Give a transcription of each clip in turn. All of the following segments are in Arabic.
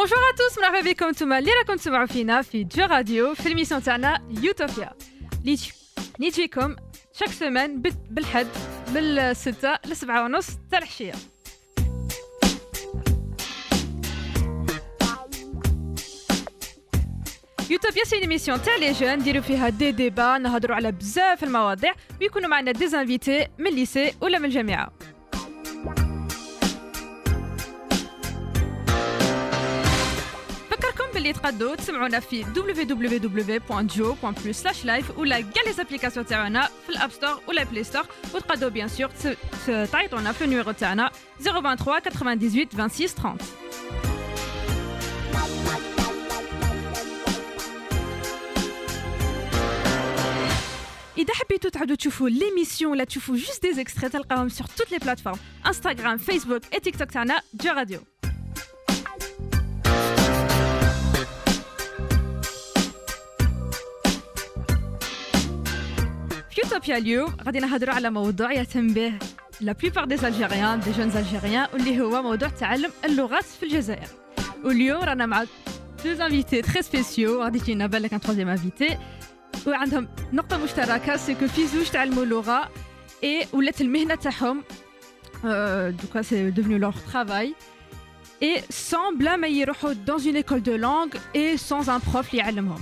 Bonjour à tous مرحبا بكم نتوما اللي راكم تسمعوا فينا في Jow Radio في l'émission تاعنا يوتوبيا اللي نيجيكم chaque semaine بالحد من الستة لسبعة ونص تاع العشية يوتوبيا c'est émission تاع les jeunes نديرو فيها دي ديبا نهضروا على بزاف المواضيع ويكونوا معنا des invités من ال lycée ولا من الجامعة اللي تقدروا تسمعونا في www.jo.plus/live ولا كاع les applications تاعنا في ال App Store ولا Play Store وتقدروا bien sûr تعيطونا في ال numéro تاعنا 023 98 26 30 اذا حبيتوا تعودوا تشوفوا l'émission ولا تشوفوا juste des extraits تلقاهم sur toutes les plateformes Instagram Facebook et TikTok تاعنا Jow Radio يوتوبيا اليوم غادي نهضروا على موضوع يهتم به la plupart des Algériens des jeunes Algériens واللي هو موضوع تعلم اللغات في الجزائر واليوم رانا مع deux invités très spéciaux غادي تجينا بالك un troisième invité وعندهم نقطه مشتركه c'est que في زوج تعلموا لغه اي ولات المهنه تاعهم دوكا c'est devenu leur travail et sans بلا ما يروحوا dans une école de langues et sans un prof اللي يعلمهم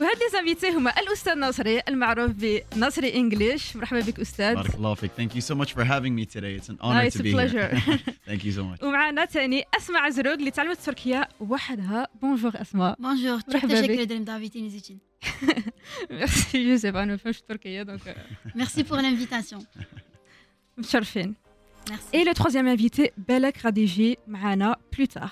وهاد les invités هما الأستاذ نصري المعروف بنصري English مرحبا بك أستاذ. بارك الله فيك. thank you so much for having me today it's an honor to be here thank you so much ومعنا ثاني أسماء عزروق اللي تعلمت التركيه وحدها. bonjour أسماء. bonjour مرحبا بك. teşekkür davetiniz için merci je sais pas أنا فهمش التركيه donc merci pour l'invitation متشرفين. merci et le troisième invité بالك غادي يجي معنا plus tard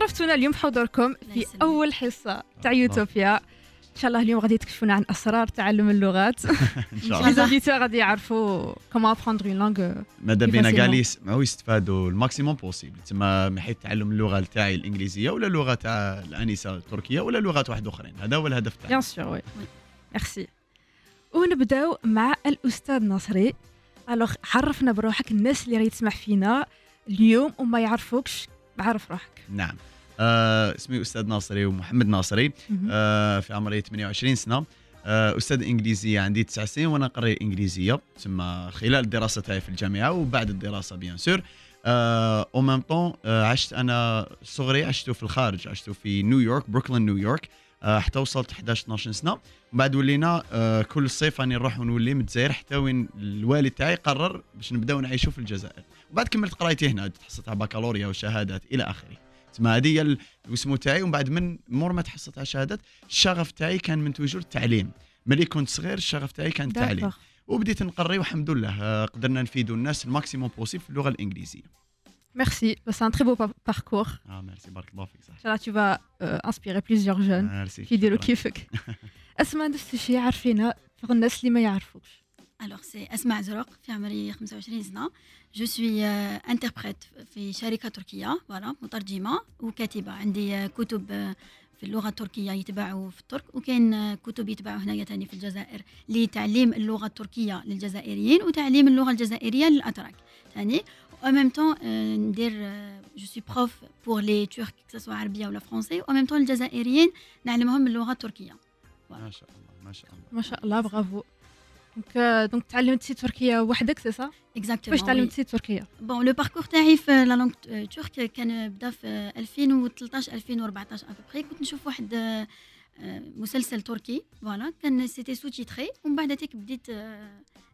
شرفتونا اليوم بحضوركم في أول حصة تاع يوتوبيا. إن شاء الله اليوم غادي تكشفونا عن أسرار تعلم اللغات. إن شاء الله. لي غادي يعرفوا comment apprendre une langue ماذا بينا كاع اللي يسمعوا يستفادوا ال maximum possible تما من حيث تعلم اللغة تاعي الإنجليزية ولا اللغة تاع الأنسة التركية ولا لغات واحد أخرين. هذا هو الهدف تاعنا bien sûr oui merci ونبداو مع الأستاذ نصري. alors عرفنا بروحك الناس اللي راهي تسمع فينا اليوم وما يعرفوكش عرف روحك. نعم. آه اسمي أستاذ ناصري ومحمد ناصري. آه في عمري 28 سنة. آه أستاذ انجليزيه عندي تسع سنين وأنا قري الانجليزيه ثم خلال الدراسه تاعي في الجامعة وبعد الدراسة bien sûr. en même temps عشت أنا صغري عشت في الخارج عشت في نيويورك بروكلين نيويورك آه حتى وصلت 11 12 سنة. من بعد ولينا آه كل صيف راني نروح ونولي من الجزائر حتى وين الوالد تاعي قرر باش نبداو نعيشوا في الجزائر. وبعد كملت قرايتي هنا تحصلت على بكالوريا وشهادات إلى آخره. تسمى هذه هي الاسمو تاعي ومن بعد من مور ما تحصلت على شهادات الشغف تاعي كان من toujours التعليم ملي كنت صغير الشغف تاعي كان التعليم وبديت نقري والحمد لله آه، قدرنا نفيدوا الناس ال maximum possible في اللغة الإنجليزية Merci, c'est un très beau parcours. Ah, merci, بارك صح. Là, tu vas euh, inspirer plusieurs jeunes merci. qui يديروا كيفك. اسمع نفس الشيء عارفينها في الناس اللي ما يعرفوش. Alors, c'est Asma Zoroq, في عمري 25 سنة. je suis interprète في شركة تركية voilà مترجمة وكاتبة. عندي كتب في اللغة التركية يتباعوا في الترك وكاين كتب يتباعوا هنايا ثاني في الجزائر لتعليم اللغة التركية للجزائريين وتعليم اللغة الجزائرية للأتراك ثاني en même temps ندير je suis prof pour les Turcs سواء عربيه ولا français و même temps الجزائريين نعلمهم اللغة التركية. ما شاء الله ما شاء الله. ما شاء الله برافو. donc donc تعلمتي تركيه وحدك c'est ça exactement فاش تعلمتي تركيه bon le parcours تاعي في la langue turque كان بدأ في 2013 2014 après كنت نشوف واحد مسلسل تركي. voilà كان c'était sous-titré ومن بعد هذيك بديت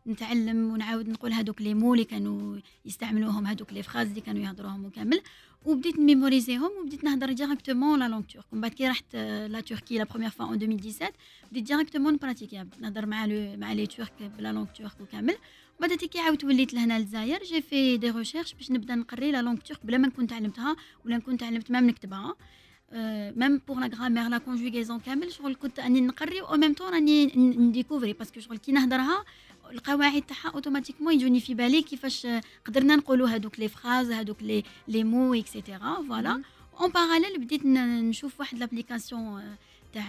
نتعلم ونعاود نقول هذوك les mots اللي كانوا يستعملوهم هذوك les phrases اللي كانوا يهضروهم وكامل وبديت ميموريزيهم وبديت نهضر directement la langue turque ومن بعد كي رحت la Turquie la première fois en 2017 بديت directement نبراتيكيها بديت نهضر مع le مع les Turcs ب la langue turque وكامل بعد كي عاودت وليت لهنا للجزائر. j'ai fait des recherches باش نبدا نقري la langue turque بلا ما نكون تعلمتها ولا نكون تعلمت même نكتبها même pour la grammaire la conjugaison كامل شغل كنت اني نقري أو ميم طون راني ن découvrir parce que شغل كي نهضرها القواعد تاعها automatiquement يجوني في بالي كيفاش قدرنا نقولوا هذوك les phrases هذوك les les mots et cetera voilà en parallèle بديت ن- نشوف واحد l'application تاع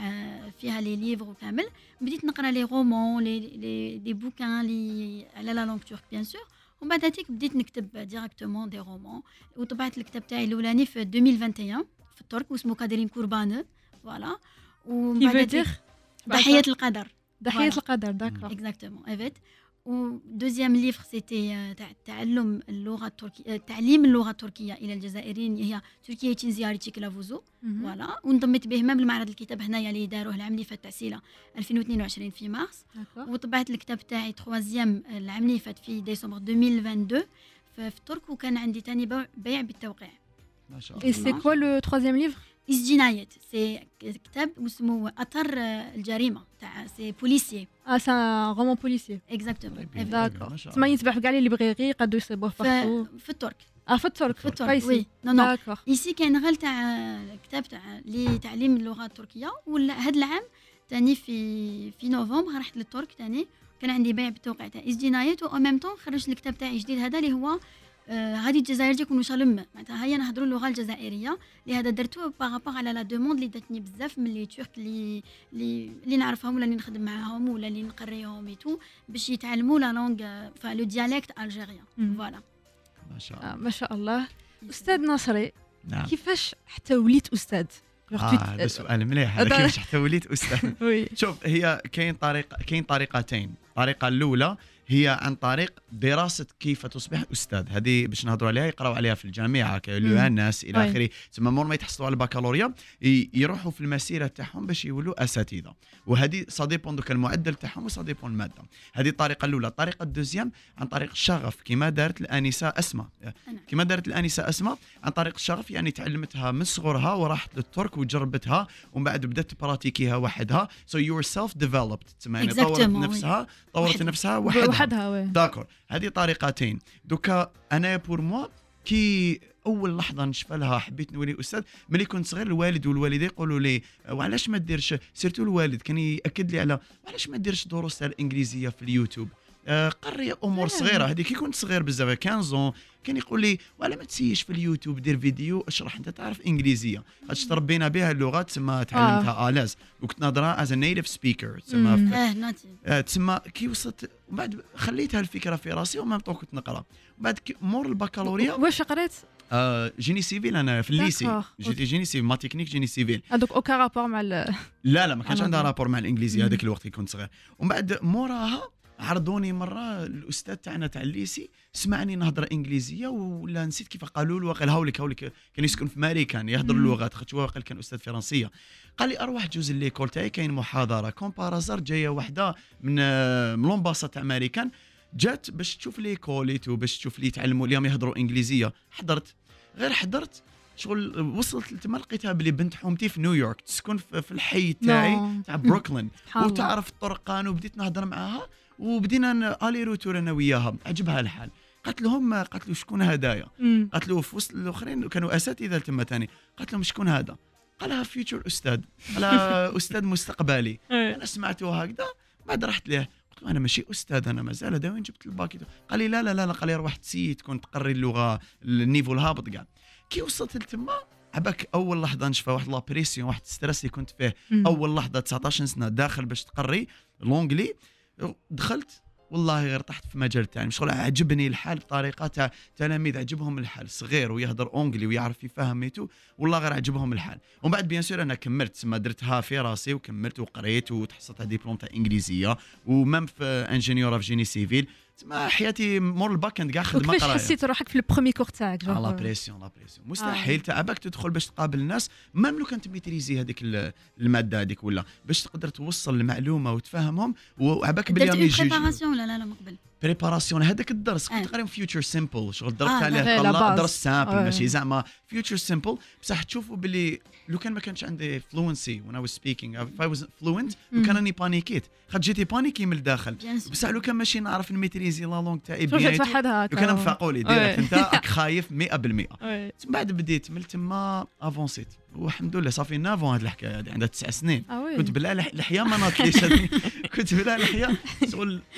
فيها les livres وكامل بديت نقرا les romans les les les bouquins les على la langue turque bien sûr ومن بعد هاتيك بديت نكتب directement des romans وطبعت الكتاب تاعي الاولاني في 2021 في الترك واسمه Kaderin Kurbanı. voilà. ومن ضحيه القدر. ضحيه. القدر d'accord exactement evet و deuxième livre c'était تاع تعلم اللغة التركية تعليم اللغة التركية إلى الجزائريين. هي Türkiye'nin ziyareti kılavuzu voilà. وانضميت به même لمعرض الكتاب هنايا اللي داروه العام اللي فات تاع 2022 في مارس. وطبعت الكتاب تاعي troisième العام اللي فات في ديسمبر 2022 في الترك وكان عندي تاني بيع بالتوقيع. ما شاء اي الله. c'est quoi le troisième livre İz Cinayet c'est كتاب اسمه اثر الجريمه تاع c'est policier آه c'est un roman policier exactement d'accord ما شاء تسمى الله. يتباع في كاع اللي بغى غير يقدروا يصيبوه partout في, في الترك آه في الترك في الترك oui non non d'accord ici كاين غير تاع كتاب تاع لتعليم اللغة التركيه ولا هاد العام تاني في في نوفمبر رحت للترك تاني كان عندي بيع بالتوقيع تاع İz Cinayet و même temps خرجت الكتاب تاعي جديد هذا اللي هو آه، Haydi Cezayirce konuşalım معناتها هيا نهضروا اللغة الجزائرية. لهذا درتو par rapport على la demande اللي داتني بزاف من les Turcs اللي اللي اللي نعرفهم ولا اللي نخدم معاهم ولا اللي نقريهم et tout باش يتعلموا la langue enfin le dialecte algérien. voilà ما شاء آه الله. ما شاء الله. أستاذ ناصري نعم. كيفاش حتى وليت أستاذ؟ آه هذا سؤال مليح. كيفاش حتى وليت أستاذ؟ oui. شوف هي كاين طريقه كاين طريقتين. الطريقة الأولى هي عن طريق دراسة كيف تصبح أستاذ. هذه باش نهضروا عليها يقراوا عليها في الجامعة الناس إلى أي. آخره. تسمى مور ما يتحصلوا على البكالوريا يروحوا في المسيرة تاعهم باش يولوا أساتذة. وهذه ça dépend دوك المعدل تاعهم و ça dépend المادة. هذه الطريقة الأولى. الطريقة ال deuxième عن طريق الشغف كما دارت الأنسة أسماء. كما دارت الأنسة أسماء عن طريق الشغف يعني تعلمتها من صغرها وراحت للترك وجربتها ومن بعد بدأت تبراتيكيها وحدها. so you self developed تسمى يعني طورت. نفسها طورت. نفسها وحدها. وحدها d'accord. هذه طريقتين. donc أنا pour moi كي أول لحظة نشفى لها حبيت نولي أستاذ ملي كنت صغير الوالد والوالدة يقولوا لي وعلاش ما ديرش؟ surtout الوالد كان يأكد لي على وعلاش ما ديرش دروس تاع الإنجليزية في اليوتيوب؟ آه، قري أمور. صغيرة. هذه كي كنت صغير بزاف 15 كان يقول لي وعلى ما تسيش في اليوتيوب دير فيديو اشرح أنت تعرف إنجليزية. خاطش تربينا بها اللغة تسمى تعلمتها à l'aise. وكنت نهضرها as native speaker تسمى آه، تسمى كي وصلت وبعد خليتها الفكرة في راسي و même temps كنت نقرأ. وبعد كي مور البكالوريا. واش قريت؟ آه génie civil أنا في ال lycée. j'étais génie civil math technique génie civil هذوك aucun rapport مع لا لا ما كانش أنا عندها. rapport مع الإنجليزي مم. هذاك الوقت اللي كنت صغير. ومن بعد موراها عرضوني مرة الأستاذ تاعنا تاع ال lycée سمعني نهضر إنجليزية ولا نسيت كيف قالوا له قال هاولك هاولك كان يسكن في ماريكان يهضر مم. اللغات خاطر هو قال كان أستاذ فرنسية قال لي أروح جوز l'école تاعي كاين محاضرة كون par hasard جاية وحدة من من l'ambassade تاع ماريكان جات باش تشوف ليكوليت وباش تشوف لي يتعلموا اليوم يهضروا إنجليزية حضرت غير حضرت شغل وصلت تما لقيتها بلي بنت حومتي في نيويورك تسكن في الحي تاعي non. تاع بروكلين. وتعرف الطرقان وبديت نهضر معاها وبدينا aller retour أنا وياها عجبها الحال. قالت لهم قالت له شكون هدايا. قالت له في وسط الأخرين كانوا أساتذة تما تاني. قالت لهم شكون هذا؟ قالها future أستاذ. قال أستاذ مستقبلي. إيه. أنا سمعته هكذا بعد رحت له. قلت له أنا ماشي أستاذ أنا مازال هذا. وين جبت الباكي قال لي لا لا لا, لا قال لي روح تسي تكون تقري اللغة ال niveau الهابط كاع كي وصلت لتما عباك أول لحظة نشفى واحد la pression واحد stress اللي كنت فيه. أول لحظة 19 سنة داخل باش تقري l'anglais. دخلت والله غير طحت في مجال تاعي شغل عجبني الحال بطريقه تاع تلاميذ عجبهم الحال صغير ويهضر anglais ويعرف يفهم ميتو والله غير عجبهم الحال. ومن بعد bien sûr أنا كملت تسمى درتها في راسي وكملت وقريت وتحصلت على ديبلوم تاع إنجليزية و même في ingénieur في génie civil. تسمى حياتي مور الباك إند كاع خدمة قراية. حسيت روحك في ال premier cours تاعك la pression la pression مستحيل تعبك تدخل باش تقابل الناس même لو كانت maîtriser هذيك ال- المادة هذيك ولا باش تقدر توصل المعلومة وتفهمهم وعباك درت باليوم اون يجي préparation لا لا لا من قبل؟ préparation. هذاك الدرس كنت آه. قاري future simple شغل درت آه، عليه base. درس simple آه. ماشي زعما future simple بصح تشوفوا باللي لو كان ما كانش عندي fluency وأنا was speaking if I was fluent لو كان راني بانيكيت خاطر j'étais paniqué من الداخل. بصح لو كان ماشي نعرف ن maîtriser la langue تاعي bien لو كان نفاقوا لي direct. أنت راك خايف 100% oui. من بعد بديت من تما افونسيت والحمد لله ça fait neuf ans هذه الحكاية هذه عندها تسع سنين oui كنت بلا لح- لحيه ما ناطليش. كنت بلا لحيه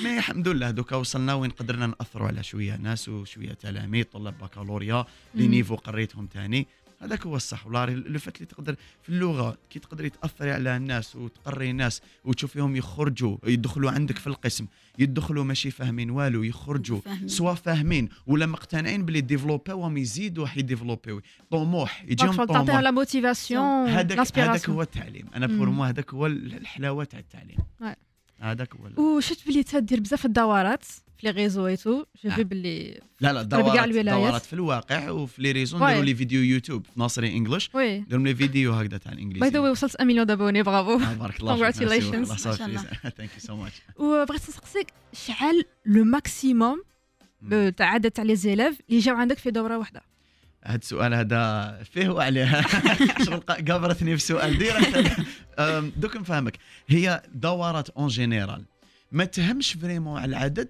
mais الحمد لله دوكا وصلنا وين قدرنا نأثروا على شوية ناس وشوية تلاميذ طلاب بكالوريا les. niveaux قريتهم تاني هذاك هو الصح ولا لو فات اللي تقدر في اللغة كي تقدري تاثري على الناس وتقري الناس وتشوفيهم يخرجوا يدخلوا عندك في القسم يدخلوا ماشي فاهمين والو يخرجوا. soit فاهمين ولا مقتنعين باللي ديفلوباو يزيدوا يديفلوبيو طموح يجيهم طموح la motivation هذاك هذاك هو التعليم أنا pour. moi هذاك هو الحلاوة تاع التعليم. هذاك هو وشفت بلي تدير بزاف الدورات في les réseaux et tout je fais. بلي لا لا دورات. دورات في الواقع وفي les réseaux Ouais. نديروا les vidéos يوتيوب. في ناصري English. oui نديروا les vidéos هكذا تاع باي ذا الانجليزي واي وصلت 1 مليون d'abonnés bravo. آه، بارك الله الله. thank you so much وبغيت نسقسيك شحال le maximum تاع عدد تاع les élèves اللي جاو عندك في دورة واحدة؟ هذا السؤال هذا فيه وعليه شغل قا- قابرتني في سؤال direct دوك نفهمك. هي دورات en général ما تهمش vraiment على العدد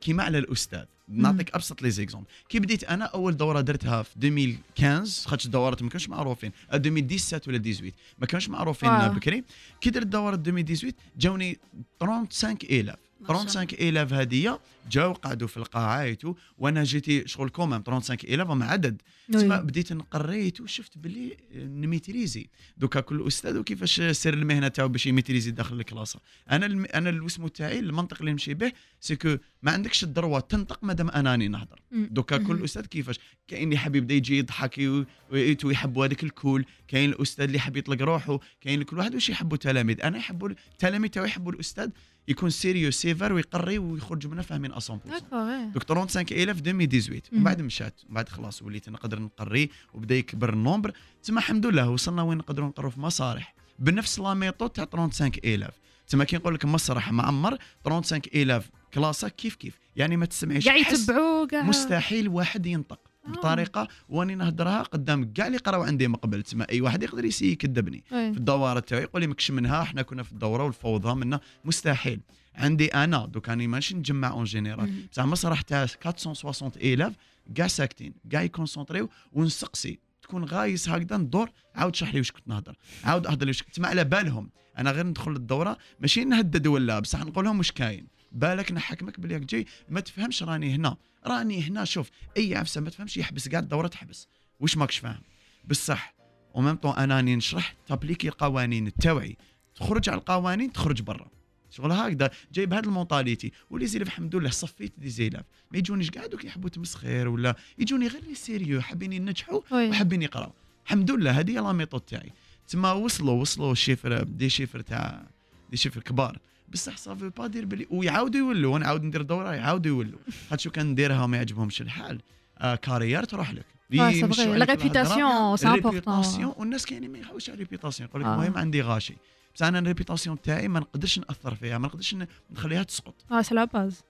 كيما على الأستاذ. نعطيك أبسط les exemples. كي بديت أنا أول دورة درتها في 2015 خاطش الدورات ما كانوش معروفين. أه، 2017 ولا 18 ما كانوش معروفين آه. بكري. كي درت دورة 2018 جاوني 35 élèves ما شاء الله. 35 élèves هذه جاو قعدوا في القاعة et tout وأنا j'étais شغل quand même 35 élèves هم عدد. تسمى بديت نقريت وشفت باللي ن maîtriser. دوكا كل أستاذ وكيفاش سير المهنة تاعو باش ي maîtriser داخل ال classe أنا الم... أنا الوسمو تاعي المنطق اللي نمشي به سكو ما عندكش الدروة تنطق مادام أنا راني نهضر. دوكا كل. أستاذ كيفاش؟ كاين اللي حاب يبدا يجي يضحك وي- و et tout يحبوا هذاك ال cool. كاين الأستاذ اللي حاب يطلق روحه كاين كل واحد واش يحبوا التلاميذ أنا يحبوا التلاميذ تاعو يحبوا الأستاذ. يكون sérieux sévère ويقري ويخرج منه فاهمين 100% d'accord دوك 35 في 2018 مم. ومن بعد مشات. ومن بعد خلاص وليت نقدر نقري وبدا يكبر ال nombre. تما الحمد لله وصلنا وين نقدروا نقروا؟ في مسارح بنفس la méthode تاع 35 تما كي نقول لك مسرح معمر 35 كلاسة كيف كيف؟ يعني ما تسمعيش يتبعوا كاع مستحيل واحد ينطق. بطريقة واني نهضرها قدام كاع اللي قراو عندي من قبل. تما أي واحد يقدر يسي يكذبني. في الدورات تاعي يقول لي ماكش منها إحنا كنا في الدورة والفوضى منا مستحيل. عندي أنا دوك راني ماشي نجمع en général. بصح مسرح تاع 460 élèves كاع ساكتين. كاع يكونسونطريو ونسقسي. تكون غايس هكذا ندور عاود شرح لي واش كنت نهضر عاود اهضر لي واش كنت. تسمع على بالهم. أنا غير ندخل للدورة ماشي نهدد ولا. بصح نقول لهم واش كاين. بالك نحكمك بلي جاي ما تفهمش راني هنا. راني هنا شوف أي عفسة ما تفهمش يحبس كاع الدوره تحبس. واش ماكش فاهم؟ بصح و même temps أنا راني نشرح ت appliquer القوانين تاوعي تخرج على القوانين تخرج برا. شغل هكذا. جاي بهذا ال mentalité. و les élèves الحمد لله صفيت des élèves ما يجونيش كاع دوك يحبوا تمسخير ولا يجوني غير les sérieux حابين ينجحوا. وحابين يقراو. الحمد لله هذه هي la méthode تاعي. تما وصلوا وصلوا chiffres des chiffres تاع des chiffres كبار. بصح ça veut pas dire بلي. ويعاودوا يولوا ونعاود ندير دوره يعاودوا يولوا. خاطر شو كان نديرها وما يعجبهمش الحال. آه carrière تروح لك. لا. réputation c'est important والناس كاينين ما يحوش على ال réputation يقول لك آه. المهم عندي غاشي. بصح أنا ال réputation تاعي ما نقدرش نأثر فيها ما نقدرش نخليها تسقط. آه c'est la base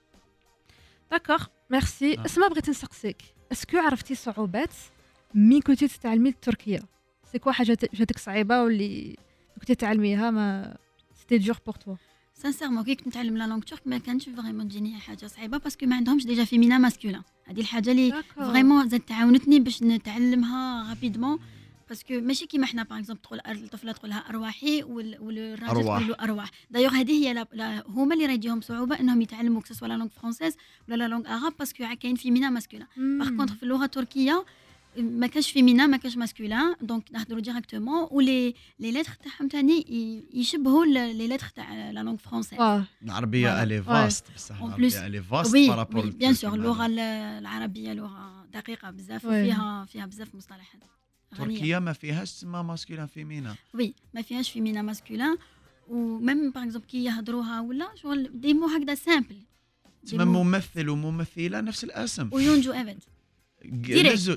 d'accord merci. اسمع بغيت نسقسيك. est-ce que عرفتي صعوبات مين كنتي تتعلمي التركية؟ c'est quoi حاجة جاتك صعيبة واللي كنتي تعلميها mais c'était dur pour toi sincèrement كي كنت نتعلم la langue turque ما كانتش vraiment تجيني حاجة صعيبه parce que ما عندهمش déjà féminin masculin هذه الحاجة اللي vraiment زاد تعاونتني باش نتعلمها rapidement parce que ماشي كيما حنا par exemple تقول الطفله تقول لها ارواحي وال- والراجل. تقول له ارواح دايوغ هذه هي لا- لا هما اللي راه يجيهم صعوبه انهم يتعلموا que ce soit la langue française ولا la langue arabe parce que كاين féminin masculin par contre في اللغة التركيه ما كانش féminin ما كانش masculin donc نهضروا directement و les les lettres تاعهم ثاني يشبهوا les lettres تاع la langue française آه العربية. elle est. vaste بصح. العربية elle est vaste par rapport oui bien sûr اللغة ال- العربية لغة دقيقة بزاف. وفيها فيها بزاف مصطلحات. تركيا ما فيهاش تسمى masculin féminin oui ما فيهاش féminin masculin و même par exemple كي يهضروها ولا شغل des mots هكذا simples تسمى ممثل وممثلة نفس الاسم. oyuncu evet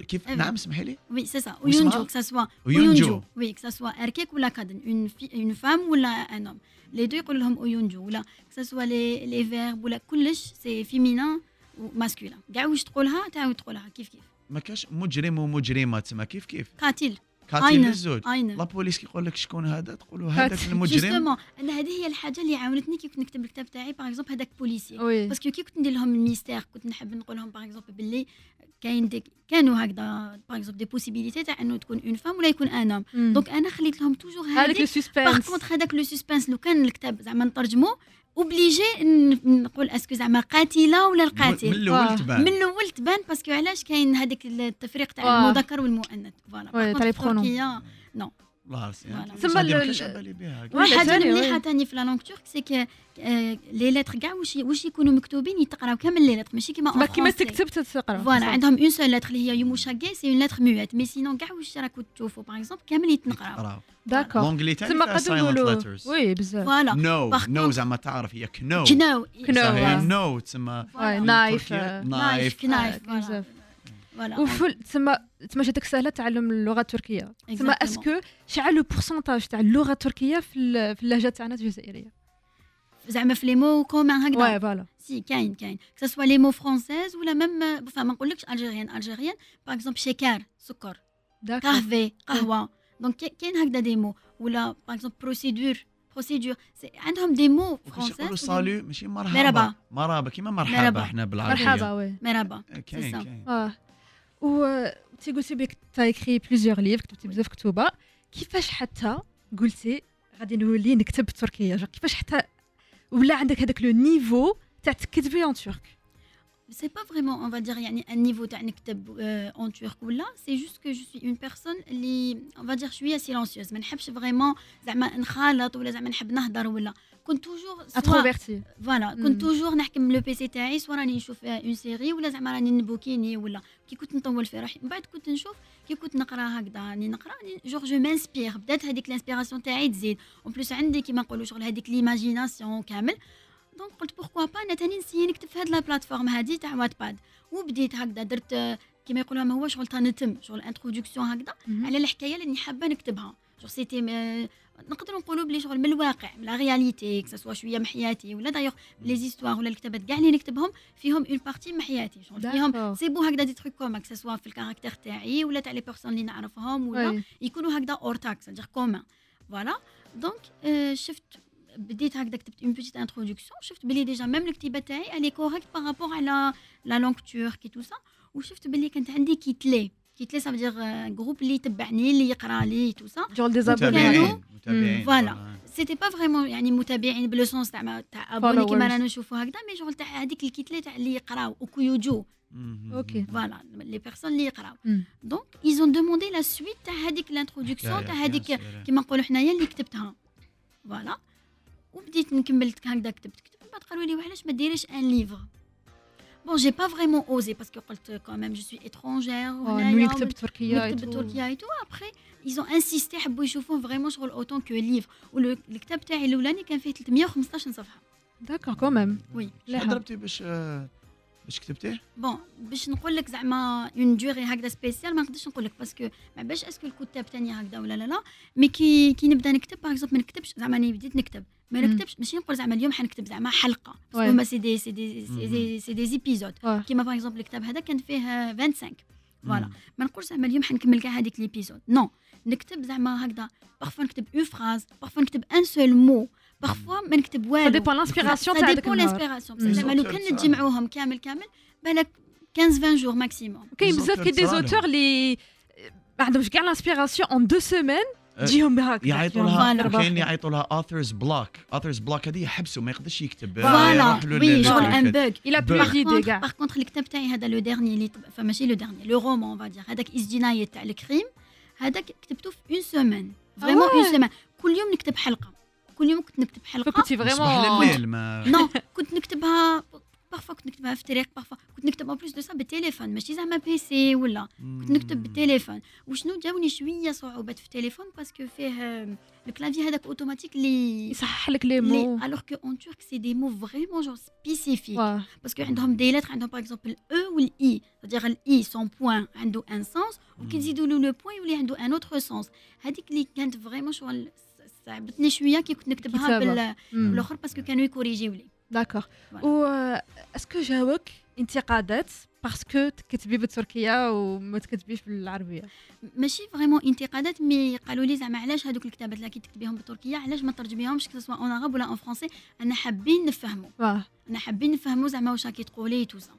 كيف؟ أبد. نعم اسمحي لي. وي سي سا؟ oyuncu que ça soit oyuncu. oui que ça soit erkek ولا kadın une femme ولا un homme les deux يقول لهم oyuncu ولا que ça soit les les verbes ولا كلش c'est féminin و masculin كاع واش تقولها تعاود تقولها كيف كيف ما كاش مجرم ومجرمه تسمى كيف كيف قاتل katil؟ للزوج اين لا بوليس كيقول لك شكون هذا؟ تقولوا هذاك. المجرم. justement أنا هذه هي الحاجة اللي عاونتني كي كنت نكتب الكتاب تاعي par exemple هذاك policier. parce que كي كنت ندير لهم ال mystère كنت نحب نقول لهم par exemple باللي كاين des كانوا هكذا par exemple des possibilités تاع أنه تكون une femme ولا يكون un homme مم. donc أنا خليت لهم toujours هذاك par contre هذاك le suspense لو كان الكتاب زعما نترجمو obligé نقول est-ce que زعما قاتله ولا القاتل من الأول تبان من الأول تبان parce que علاش كاين هذاك التفريق تاع. المذكر والمؤنث voilà. تركيا الله الحاجة المليحه oui. ثاني في la langue turque c'est que les lettres كاع واش واش يكونوا مكتوبين يتقراو كامل les lettres ماشي كيما كيما. تكتب تتقرا voilà عندهم une seule lettre اللي هي yumuşak g c'est une lettre muette mais sinon كاع واش راكو تشوفوا par exemple كامل يتنقراو. d'accord l'anglais تاعي تسمى فيها قد silent نقولوا letters. oui بزاف فوالا نو نو زعما تعرف هي know know know، آه. تسمى. نايف. آه، نايف كنايف آه، بزاف. voilà وفي تسمى تسمى جاتك سهله تعلم اللغة التركيه تسمى. est-ce que شحال لو بورسونتاج تاع اللغة التركيه في ال- في اللهجه تاعنا الجزائريه زعما في les mots communs هكذا ouais voilà c'est كاين كاين que ce soit les mots français ولا même فما ما نقولكش algérien algérien par exemple şeker سكر kahve قهوه donc كاين هكذا des mots ولا par exemple prosedür procédure عندهم des mots وكاش يقولوا français salut ماشي مرحبا مرحبا. مرحبا كيما مرحبا. إحنا بالعربيه مرحبا oui مرحبا كاين. كاين et t'es قلتي que t'as écrit plusieurs livres كتبتي بزاف كتوبه كيفاش حتى قلتي غادي نولي نكتب بالتركيه كيفاش حتى ولا عندك هذاك le niveau تاع تكتبي en turc c'est pas vraiment on va dire يعني un niveau تاع نكتب en turc ولا c'est juste que je suis une personne اللي on va dire شوية silencieuse ما نحبش vraiment زعما نخالط ولا زعما نحب نهضر ولا كنت toujours introvertie voilà مم. كنت toujours نحكم le PC تاعي soit راني نشوف une série ولا زعما راني نبوكيني ولا كي كنت نطول في روحي من بعد كنت نشوف كي كنت نقرا هكذا راني نقرا راني genre je m'inspire بدات هذيك ال inspiration تاعي تزيد en plus عندي كيما نقولوا شغل هذيك l'imagination كامل donc قلت pourquoi pas أنا تاني نسيي نكتب في هاد la plateforme هادي تاع Wattpad وبديت هكذا درت كيما يقولوا ما هو شغل تنتم شغل introduction هكذا. على الحكاية اللي حابه نكتبها. genre c'était نقدروا نقولوا بلي شغل من الواقع من la réalité que ce soit شوية من حياتي ولا d'ailleurs les histoires ولا الكتابات كاع اللي نكتبهم فيهم une partie من حياتي. شغل فيهم. c'est peu هكذا des trucs comme que ce soit في ال caractère تاعي ولا تاع les personnes اللي نعرفهم ولا. يكونوا هكذا اور تاكس دير كومان voilà donc شفت بديت هكذا كتبت une petite introduction شفت بلي déjà même الكتيبه تاعي elle est correcte par rapport على la langue turque tout ça وشفت بلي كانت عندي kitle kitle ça veut dire groupe اللي يتبعني اللي يقرا لي tout ça genre des abonnés كانوا- متابعين متابعين voilà. c'était pas vraiment يعني متابعين ب le sens تاع تاع abonnés كيما Followers. رانا نشوفوا هكذا mais شغل تاع هذيك ال kitle تاع اللي يقراو okuyucu مم. أوكي. voilà les personnes اللي يقراو مم. donc ils ont demandé la suite تاع هذيك ال introduction حكاية تاع فيها هذيك سيرة. كيما نقولوا حنايا اللي كتبتها voilà وبديت نكمل هكذا كتبت كتبت من بعد قالوا لي وعلاش ما ديريش un livre؟ bon j'ai pas vraiment osé parce que قلت quand même je suis étrangère نولي نكتب تركيا نكتب بالتركيا et tout après ils ont insisté حبوا يشوفوه vraiment شغل en tant que livre والكتاب تاعي الأولاني كان فيه 315 صفحة. داكور كوميم وي شحال ضربتي باش باش كتبتيه؟ bon باش نقول لك زعما une durée هكذا spéciale ما نقدرش نقول لك parce que ما باش est-ce que الكتاب تاني هكذا ولا لا لا. mais كي كي نبدا نكتب par exemple ما نكتبش. زعما اني بديت نكتب. ما. نكتبش ماشي نقول زعما اليوم حنكتب زعما حلقة هما c'est des c'est des c'est des épisodes. كيما par exemple الكتاب هذا كان فيه 25 voilà. ما نقولش زعما اليوم حنكمل كاع هذيك l'épisode non نكتب زعما هكذا parfois نكتب une phrase parfois نكتب un seul mot parfois ما نكتب ça والو dépend l'inspiration تاع l'inspiration. Mm. زعما لو كان تصالح. نتجمعوهم كامل كامل بالك 15 20 jours maximum كاين بزاف كي des. auteurs اللي ما عندهمش كاع l'inspiration une deux semaines أه، تجيهم بهاك يعيطوا. لها كاين يعيطوا لها authors block. Authors block هذه يحبسوا ما يقدرش يكتب. voilà. oui ال- un bug il a bug. plus d'idées كاع par contre الكتاب تاعي هذا le dernier اللي فماشي le dernier le roman va dire هذاك اسجناية تاع ال crime هذاك كتبته في une semaine vraiment. une semaine كل يوم نكتب حلقه كل يوم كنت نكتب حلقه صباح vraiment لليل ما نو كنت نكتبها parfois كنت نكتبها في الطريق parfois كنت نكتب en plus de ça بالتليفون ماشي زعما PC ولا كنت نكتب بالتليفون وشنو جاوني شوية صعوبات في التليفون parce que فيه ال clavier هذاك اوتوماتيك اللي يصحح لك les mots alors que en turc c'est des mots vraiment genre spécifiques. parce que عندهم des lettres عندهم par exemple أو والاي c'est-à-dire ال i sans point عنده un sens وكي تزيدوا له le point يولي عنده un autre sens هذيك اللي كانت vraiment شغل صعبتني شوية كي كنت نكتبها. بالاخر parce que كانوا يكوريجيو لي d'accord Voilà. و est-ce que جاوك انتقادات parce que تكتبي بالتركيه وما تكتبيش بالعربيه ماشي vraiment انتقادات mais قالوا لي زعما علاش هذوك الكتابات اللي كي تكتبيهم بالتركيه علاش ما ترجميهمش soit en arabe ولا en français أنا حابين نفهموا أنا حابين نفهموا زعما واش راكي تقولي tout ça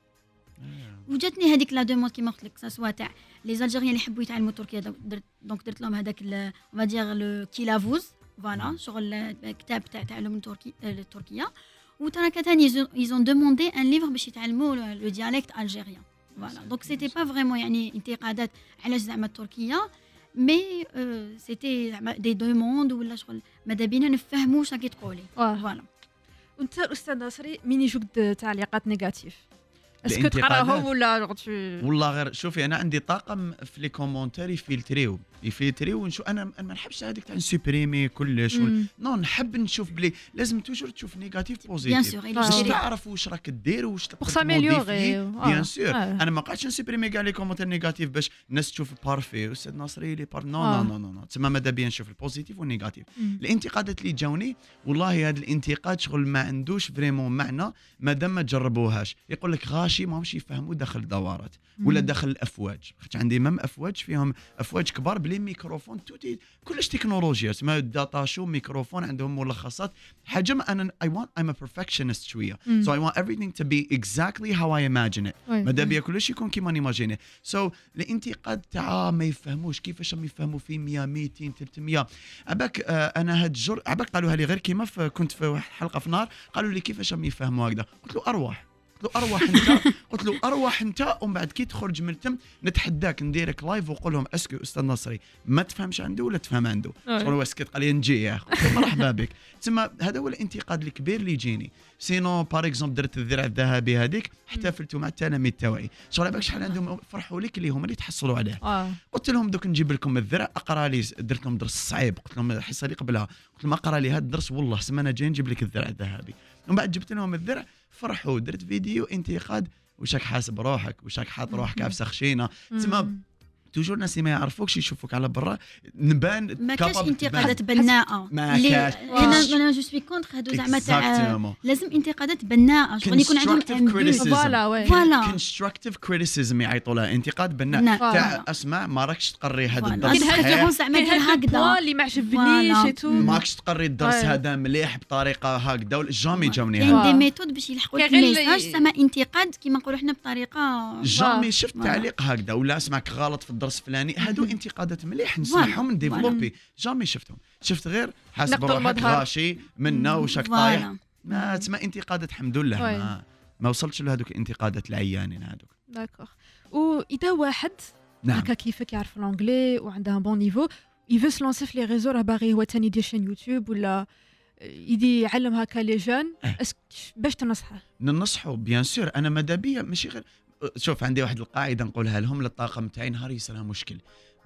وجاتني هذيك la demande كيما قلت لك soit تاع les Algériens اللي يحبوا يتعلموا التركيه donc درت donc درت لهم هذاك un le kılavuz voilà شغل كتاب تاع تعلم التركي التركيه ils ont demandé un livre باش يتعلموا le dialecte algérien. voilà donc c'était pas vraiment يعني انتقادات علاش زعما التركيه mais c'était زعما des demandes ولا شغل ماذا بينا نفهموا واش راكي تقولي voilà وانت الاستاذ ناصري مين يجوك تعليقات نيجاتيف اسكو؟ تقراهم ولا والله غير شوفي أنا عندي طاقم في les commentaires يفيلتريو يفيلتريو ونشوف أنا ما نحبش هذيك تاع نسوبريمي كلش مم. non نحب نشوف بلي لازم toujours تشوف négatif positif. باش تعرف واش راك دير واش تقدر تموديفيي bien sûr أنا ما قعدتش نسوبريمي كاع les commentaires négatifs باش الناس تشوف parfait أستاذ ناصري لي بار non. non non non تسمى ماذا بيا نشوف ال positif وال négatif الانتقادات اللي جاوني والله هذا الانتقاد شغل ما عندوش vraiment معنى ما دام ما جربوهاش يقول لك غاشي ماهمش يفهموا داخل الدورات ولا داخل الأفواج. خاطر عندي même أفواج فيهم أفواج كبار ب les microphones tout كلش تكنولوجيا. تسمى data show microphone عندهم ملخصات. حاجة ما أنا I want I'm a perfectionist شوية. so I want everything to be exactly how I imagine it. ماذا بيا كلش يكون كيما نيماجيني so so, الانتقاد تاع ما يفهموش كيفاش راهم يفهموا في 100 200 300 عباك آه أنا هاد الجر عباك قالوها لي غير كيما كنت في واحد حلقة في نار قالوا لي كيفاش راهم يفهموا هكذا. قلت له أرواح. له ارواح أنت. قلت له ارواح أنت ومن بعد كي تخرج من التم نتحداك نديرك live وقول لهم est-ce que أستاذ نصري ما تفهمش عنده ولا تفهم عنده. هو أسكت قال لي نجي يا أخي. مرحبا بك. تسمى هذا هو الانتقاد الكبير اللي يجيني. sinon par exemple درت الذرع الذهبي هذيك احتفلت مع التلاميذ تاعي شغل بالك شحال عندهم فرحوا لك اللي هما اللي تحصلوا عليه. آه. قلت لهم دوك نجيب لكم الذرع أقرأ لي درت لهم درس صعيب قلت لهم الحصه اللي قبلها. قلت لهم أقرأ لي هذا الدرس والله السمانه الجايه نجيب لك الذرع الذهبي. ومن بعد جبت لهم الذرع فرحوا درت فيديو انتقاد وشك حاسب روحك وشك حاط روحك على سخشينه تسمى. toujours الناس اللي ما يعرفوكش يشوفوك على برا نبان ما كاش انتقادات. بناءة ما كاش. أنا أنا je suis contre هادو زعما تاع. لازم انتقادات بناءة شغل يكون عندهم. فوالا فوالا constructive criticism يعيطوا لها انتقاد بناء. تاع. اسمع ما راكش تقري هذا. الدرس صحيح زعما هكذا اللي ما عجبنيش. ماكش تقري الدرس. هذا مليح بطريقة هكذا jamais جاوني كاين des. méthodes باش يلحقوا لك ال message سما انتقاد كيما نقولوا حنا بطريقه jamais شفت. تعليق هكذا ولا أسمعك غلط في الدرس الفلاني هادو مهم. انتقادات مليح. نسمعهم نديفلوبي jamais شفتهم. شفت غير حاسب روحك. غاشي منا وشك طايح. ما تسمى انتقادات الحمد لله. ما, ما وصلتش لهذوك الانتقادات العيانين هذوك d'accord. واذا واحد نعم. هكا كيفك يعرف ال anglais وعنده bon niveau يفو se lancer في les réseaux راه باغي هو تاني يدير chaîne يوتيوب ولا يدي يعلم هكا les jeunes باش تنصحه؟ ننصحوا bien sûr أنا ماذا بيا ماشي غير شوف عندي واحد القاعدة نقولها لهم للطاقم تاعي نهار يصير مشكل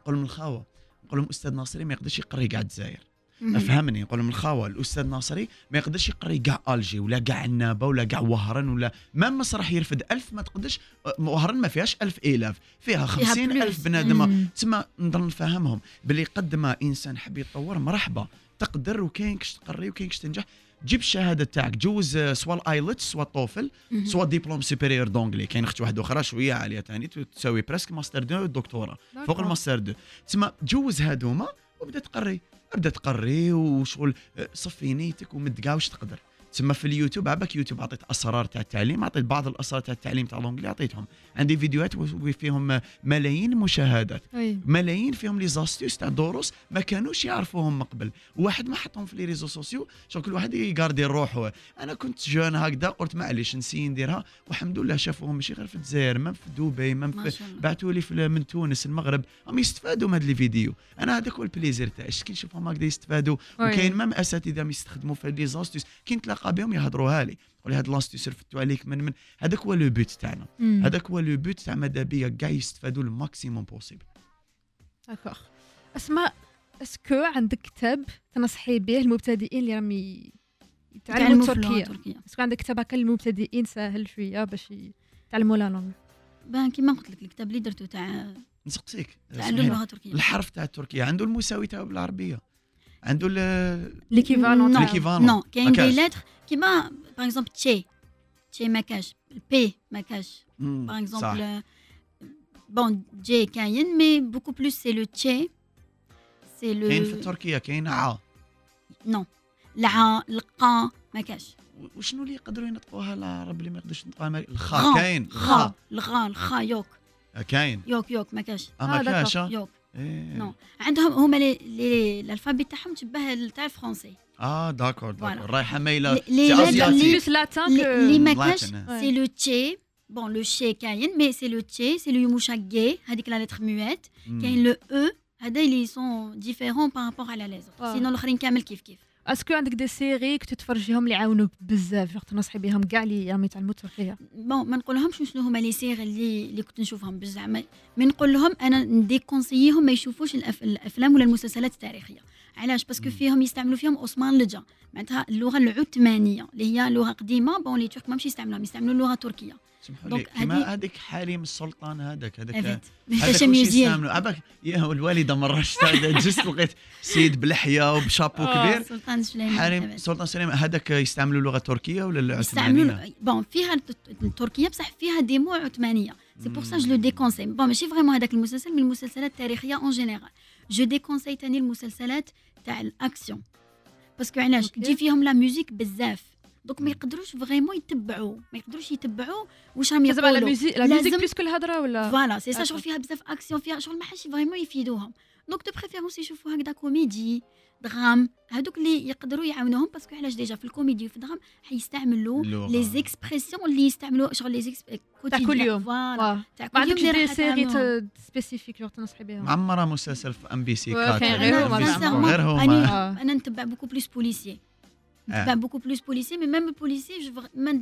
نقول لهم الخاوة نقول لهم أستاذ ناصري ما يقدرش يقري كاع الجزائر. أفهمني نقول لهم الخاوة الأستاذ ناصري ما يقدرش يقري كاع ألجي ولا كاع عنابه ولا كاع وهران ولا ما مسرح يرفد ألف ما تقدرش وهران ما فيهاش ألف إلاف فيها خمسين. ألف بنادم. تسمى نضل نفهمهم باللي قد ما إنسان حب يتطور مرحبا تقدر وكاين كش تقري وكاين كش تنجح جيب الشهادة تاعك جوز آه، soit ال IELTS soit ال TOEFL. soit diplôme supérieur d'anglais. كاين أخت واحدة أخرى شوية عالية ثاني تساوي presque master deux دكتورة فوق ال master deux. تسمى جوز هادوما وبدا تقري ابدا تقري وشغل آه، صفي نيتك ومد كاع واش تقدر؟ تسمى في اليوتيوب عباك يوتيوب عطيت أسرار تاع التعليم عطيت بعض الأسرار تاع التعليم تاع l'anglais عطيتهم. عندي فيديوهات فيهم ملايين مشاهدات. oui ملايين فيهم les astuces تاع دروس ما كانوش يعرفوهم من قبل. واحد ما حطهم في les réseaux sociaux شغل كل واحد يقاردي روحه. أنا كنت jeune هكذا قلت معليش نسي نديرها. والحمد لله شافوهم ماشي غير في الجزائر ما في دبي ما في بعثوا لي من تونس المغرب. هم يستفادوا من les vidéos. أنا هذاك هو ال plaisir تاعي. كي نشوفهم هكذا يستفادوا. وكاين même أساتذة يستخدموا في les astuces. كي نتلاقى بهم يهضروها لي. يقول لي هاد l'astuce رفدتوا عليك من من هذاك هو le but تاعنا. هذاك هو le but تاع ماذا بيا كاع يستفادوا ال maximum possible d'accord اسماء est-ce que عندك كتاب تنصحي به المبتدئين اللي راهم يتعلموا التركية. est-ce que عندك كتاب هكا للمبتدئين ساهل شوية باش يتعلموا la langue bon كيما قلت لك الكتاب اللي درتو تاع نسقسيك. لي. اللغة التركية. الحرف تاع التركية. عنده المساوي تاعو بالعربية. عنده ال- l'équivalent non. كاين. des lettres كيما باغ اكزومبل تشي تشي ما كاش بي ما كاش باغ اكزومبل بون جي كاين مي بوكو بلوس سي لو تشي سي لو كاين في تركيا كاين ع نو الع القا ما كاش وشنو اللي يقدروا ينطقوها العرب اللي ما يقدروش ينطقوها؟ الخا. كاين خا الغا الخا يوك كاين يوك يوك ما كاش آه ما كاش. يوك. نو عندهم هما لي لي الالفابي تاعهم تشبه تاع الفرونسي آه داكور داكور. Voilà. رايحة مايله لي- لي- سي لي- أزياتيك. لي- بلوس لاتان اللي ما Latin, كاش. ouais. سي لو تشي بون لو شي كاين مي سي لو تشي سي لو يموشاكي هذيك لا لتر موات مم. كاين لو أو هذا اللي سون ديفيرون بارابور على لي آه. سينو الاخرين كامل كيف كيف اسكو عندك دي سيري كنت تتفرجيهم اللي يعاونوك بزاف جو تنصحي بهم كاع اللي راهم يتعلموا التركيه بون ما نقولهمش شنو هما لي سيغ اللي اللي كنت نشوفهم بزعما مي نقول لهم أنا نديكونسييهم ما يشوفوش الأف... الأفلام ولا المسلسلات التاريخية. علاش؟ باسكو. فيهم يستعملوا فيهم عثمان لجا معناتها اللغة العثمانية اللي هي لغة قديمة بون لي ترك ماهمش يستعملوها يستعملوا اللغة التركيه سمحوا لي. هذه- هذيك حليم السلطان هذاك هذاك ميوزيال يستعملوا؟ عباك يا الوالدة مرة جست لقيت سيد بلحية وبشابو آه. كبير. سلطان سليمان حريم أبد. سلطان سليمان هذاك يستعملوا اللغة التركيه ولا يستعملوا العثمانيه؟ بون فيها الت- التركية بصح فيها دي مو عثمانيه سي بور سا جو لو. ديكونسي بون ماشي فريمون هذاك المسلسل من المسلسلات التاريخيه اون جينيرال je déconseille تاني المسلسلات تاع ال action parce que علاش. تجي فيهم la musique بزاف donc ما. يقدروش vraiment يتبعوا ما يقدروش يتبعوا واش راهم لازم على يقولوا musique la musique لازم- plus كل الهضره ولا voilà c'est ça. شغل فيها بزاف اكسيون فيها شغل ما حاش vraiment يفيدوهم donc de préférence يشوفوا هكذا comédie drame هذوك اللي يقدروا يعاونوهم parce que علاش déjà في الكوميدي وفي ال drame حيستعملوا. les expressions اللي يستعملوا شغل les ex- تاع كل يوم voilà. تاع كل يوم اللي des séries. spécifique je تنصحي بهم معمره مسلسل في MBC quatre غير أنا هما. غير. أنا نتبع beaucoup plus policier نتبع beaucoup plus policier mais même فغ- ما